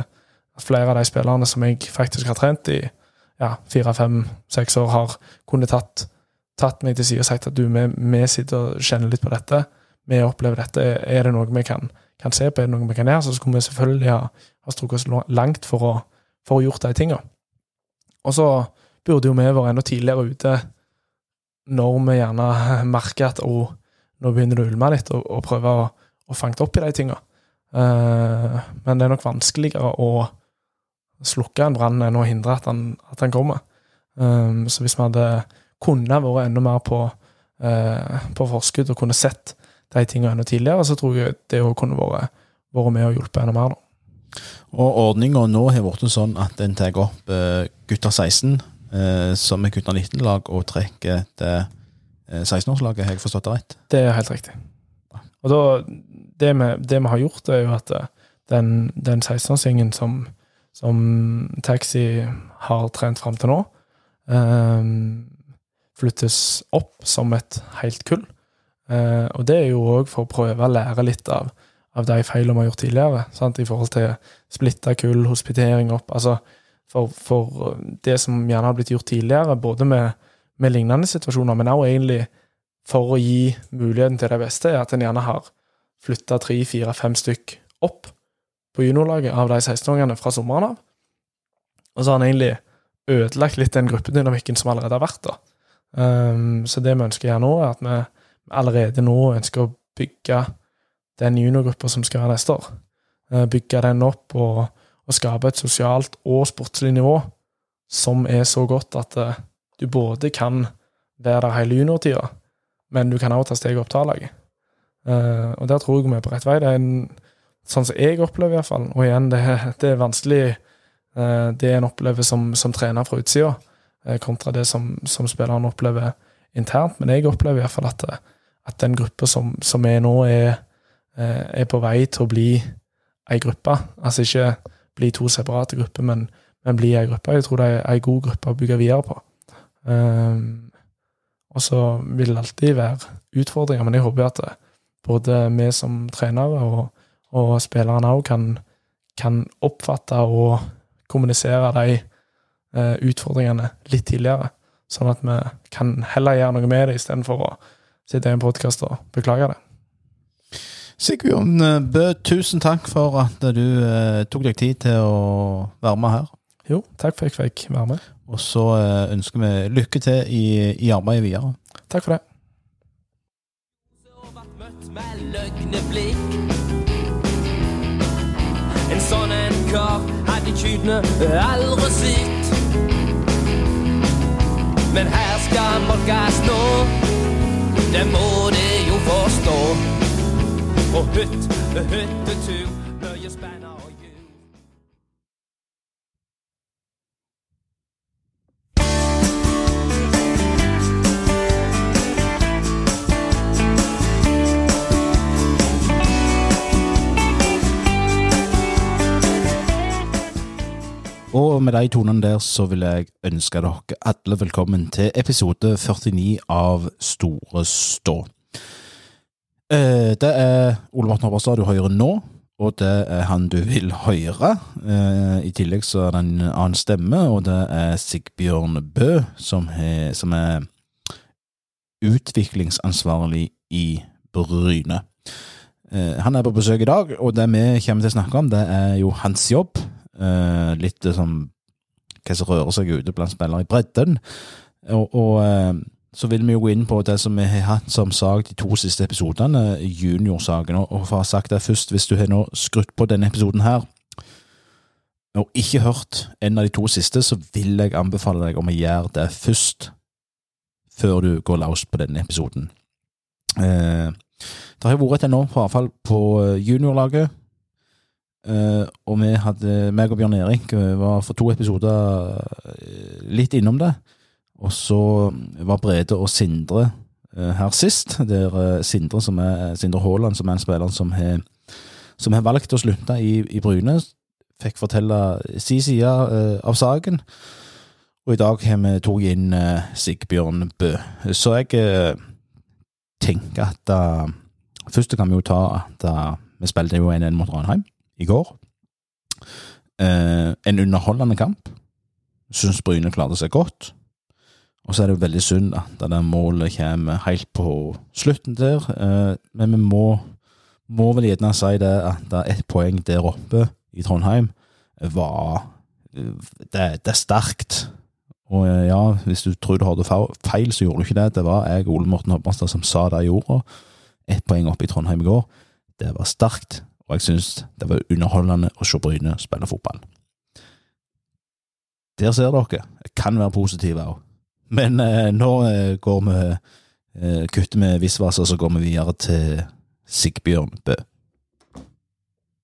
at, flere av de spillerne som jeg faktisk har trent i ja, fire, fem, seks år, har kunnet tatt, tatt meg til side og sagt at du, vi, vi, sitter og kjenner litt på dette. Vi opplever dette. Er det noe vi kan, kan se på? Er det noe vi kan gjøre? Så skulle vi selvfølgelig ha, ha strukket oss langt for å, for å gjort de tingene. Og så burde jo vi vært enda tidligere ute når vi gjerne [LAUGHS] merker at oh, nå begynner det å ulme litt, og, og prøve å, å fange opp i de tinga. Uh, men det er nok vanskeligere å slukke en brann enn å hindre at den, at den kommer. Um, så hvis vi hadde kunne vært enda mer på, uh, på forskudd og kunne sett de tingene enda tidligere, så tror jeg det kunne vært, vært med og hjulpet enda mer. da. Og ordninga nå har blitt sånn at en tar opp uh, gutter 16 uh, som er gutter 19-lag, og trekker til eh, 16-årslaget. Har jeg forstått det rett? Det er helt riktig. Og da, det, vi, det vi har gjort, er jo at eh, den, den 16-årsgjengen som, som, Taxi har trent fram til nå, eh, flyttes opp som et helt kull. Eh, og det er jo òg for å prøve å lære litt av av de feilene vi har gjort tidligere, sant? i forhold til splitta kull, hospitering opp. altså for, for, det som gjerne har blitt gjort tidligere, både med, med lignende situasjoner, men også egentlig for å gi muligheten til det beste, er at en gjerne har flytta tre, fire, fem stykk opp på juniorlaget av de 16-åringene fra sommeren av. Og så har han egentlig ødelagt litt den gruppedynamikken som allerede har vært. da. Um, så det vi ønsker å gjøre nå, er at vi allerede nå ønsker å bygge den juniorgruppa som skal være neste år. Uh, bygge den opp og, og, skape et sosialt og sportslig nivå som er så godt at uh, du både kan være der hele juniortida, men du kan også ta steget opp til A-laget. Uh, og der tror jeg vi er på rett vei. Det er en, sånn som jeg opplever, i hvert fall. Og igjen, det, det er vanskelig uh, Det en opplever som, som trener fra utsida, kontra det som, som spilleren opplever internt. Men jeg opplever i hvert fall at, at den gruppa som, som er nå, er Eh, er på vei til å bli ei gruppe. Altså ikke bli to separate grupper, men, men bli ei gruppe. Jeg tror det er ei god gruppe å bygge videre på. Um, og så vil det alltid være utfordringer, men jeg håper at både vi som trenere og, og spillerne òg kan, kan, oppfatte og kommunisere de eh, utfordringene litt tidligere. Sånn at vi kan heller gjøre noe med det, istedenfor å sitte i en podkast og beklage det. Sigbjørn eh, Bø, tusen takk for at du eh, tok deg tid til å være med her. Jo, takk for at jeg fikk være med. Og så eh, ønsker vi lykke til i, i arbeidet videre. Takk for det. En sånn en kar hadde kydene aldri sett. Men her skal molkes nå, det må de jo forstå. Og hytt, hyttetur, Og med de tonene der så vil jeg ønske dere alle velkommen til episode 49 av Store stå. Eh, Det er Ole Morten Hopperstad du hører nå, og det er han du vil høre. Eh, I tillegg så er det en annen stemme, og det er Sigbjørn Bø, som er, som er utviklingsansvarlig i Bryne. Eh, Han er på besøk i dag, og det vi kommer til å snakke om, det er jo hans jobb. Eh, litt som hva som rører seg ute blant spillere i bredden. Og, og uh, så vil vi jo gå inn på det som vi har hatt som sak de to siste episodene, juniorsaken. Og, og for å ha sagt det først, hvis du har nå skrudd på denne episoden her, og ikke hørt en av de to siste, så vil jeg anbefale deg om å gjøre det først, før du går løs på denne episoden. Uh, det har vært et enormt frafall på eh, juniorlaget. Eh, og vi hadde, meg og Bjørn Erik eh, var for to episoder eh, litt innom det. Og så var Brede og Sindre uh, her sist. Der Sindre, som er, Sindre Haaland, som er en spiller som har, som har valgt å slutte i, i Bryne, fikk fortelle sin side av saken. Og i dag har vi tatt inn Sigbjørn Bø. Så jeg tenker at uh, Først kan vi jo ta at uh, vi spilte jo 1-1 mot Ranheim i går. Eh, en underholdende kamp. Syns Bryne klarte seg godt. Og så er det jo veldig synd at det der målet kommer helt på slutten der. Eh, men vi må, må vel gjerne si det at det er ett poeng der oppe i Trondheim var Det, det er sterkt. Og eh, ja, hvis du tror du hadde feil, så gjorde du ikke det. Det var jeg, Ole Morten Hopperstad, som sa det i ordet. Ett poeng oppe i Trondheim i går. Det var sterkt, og jeg syns det var underholdende å se Bryne spille fotball. Der ser dere. Jeg kan være positiv òg. Men eh, nå eh, går vi eh, kutter vi og så går vi videre til Sigbjørn Bø.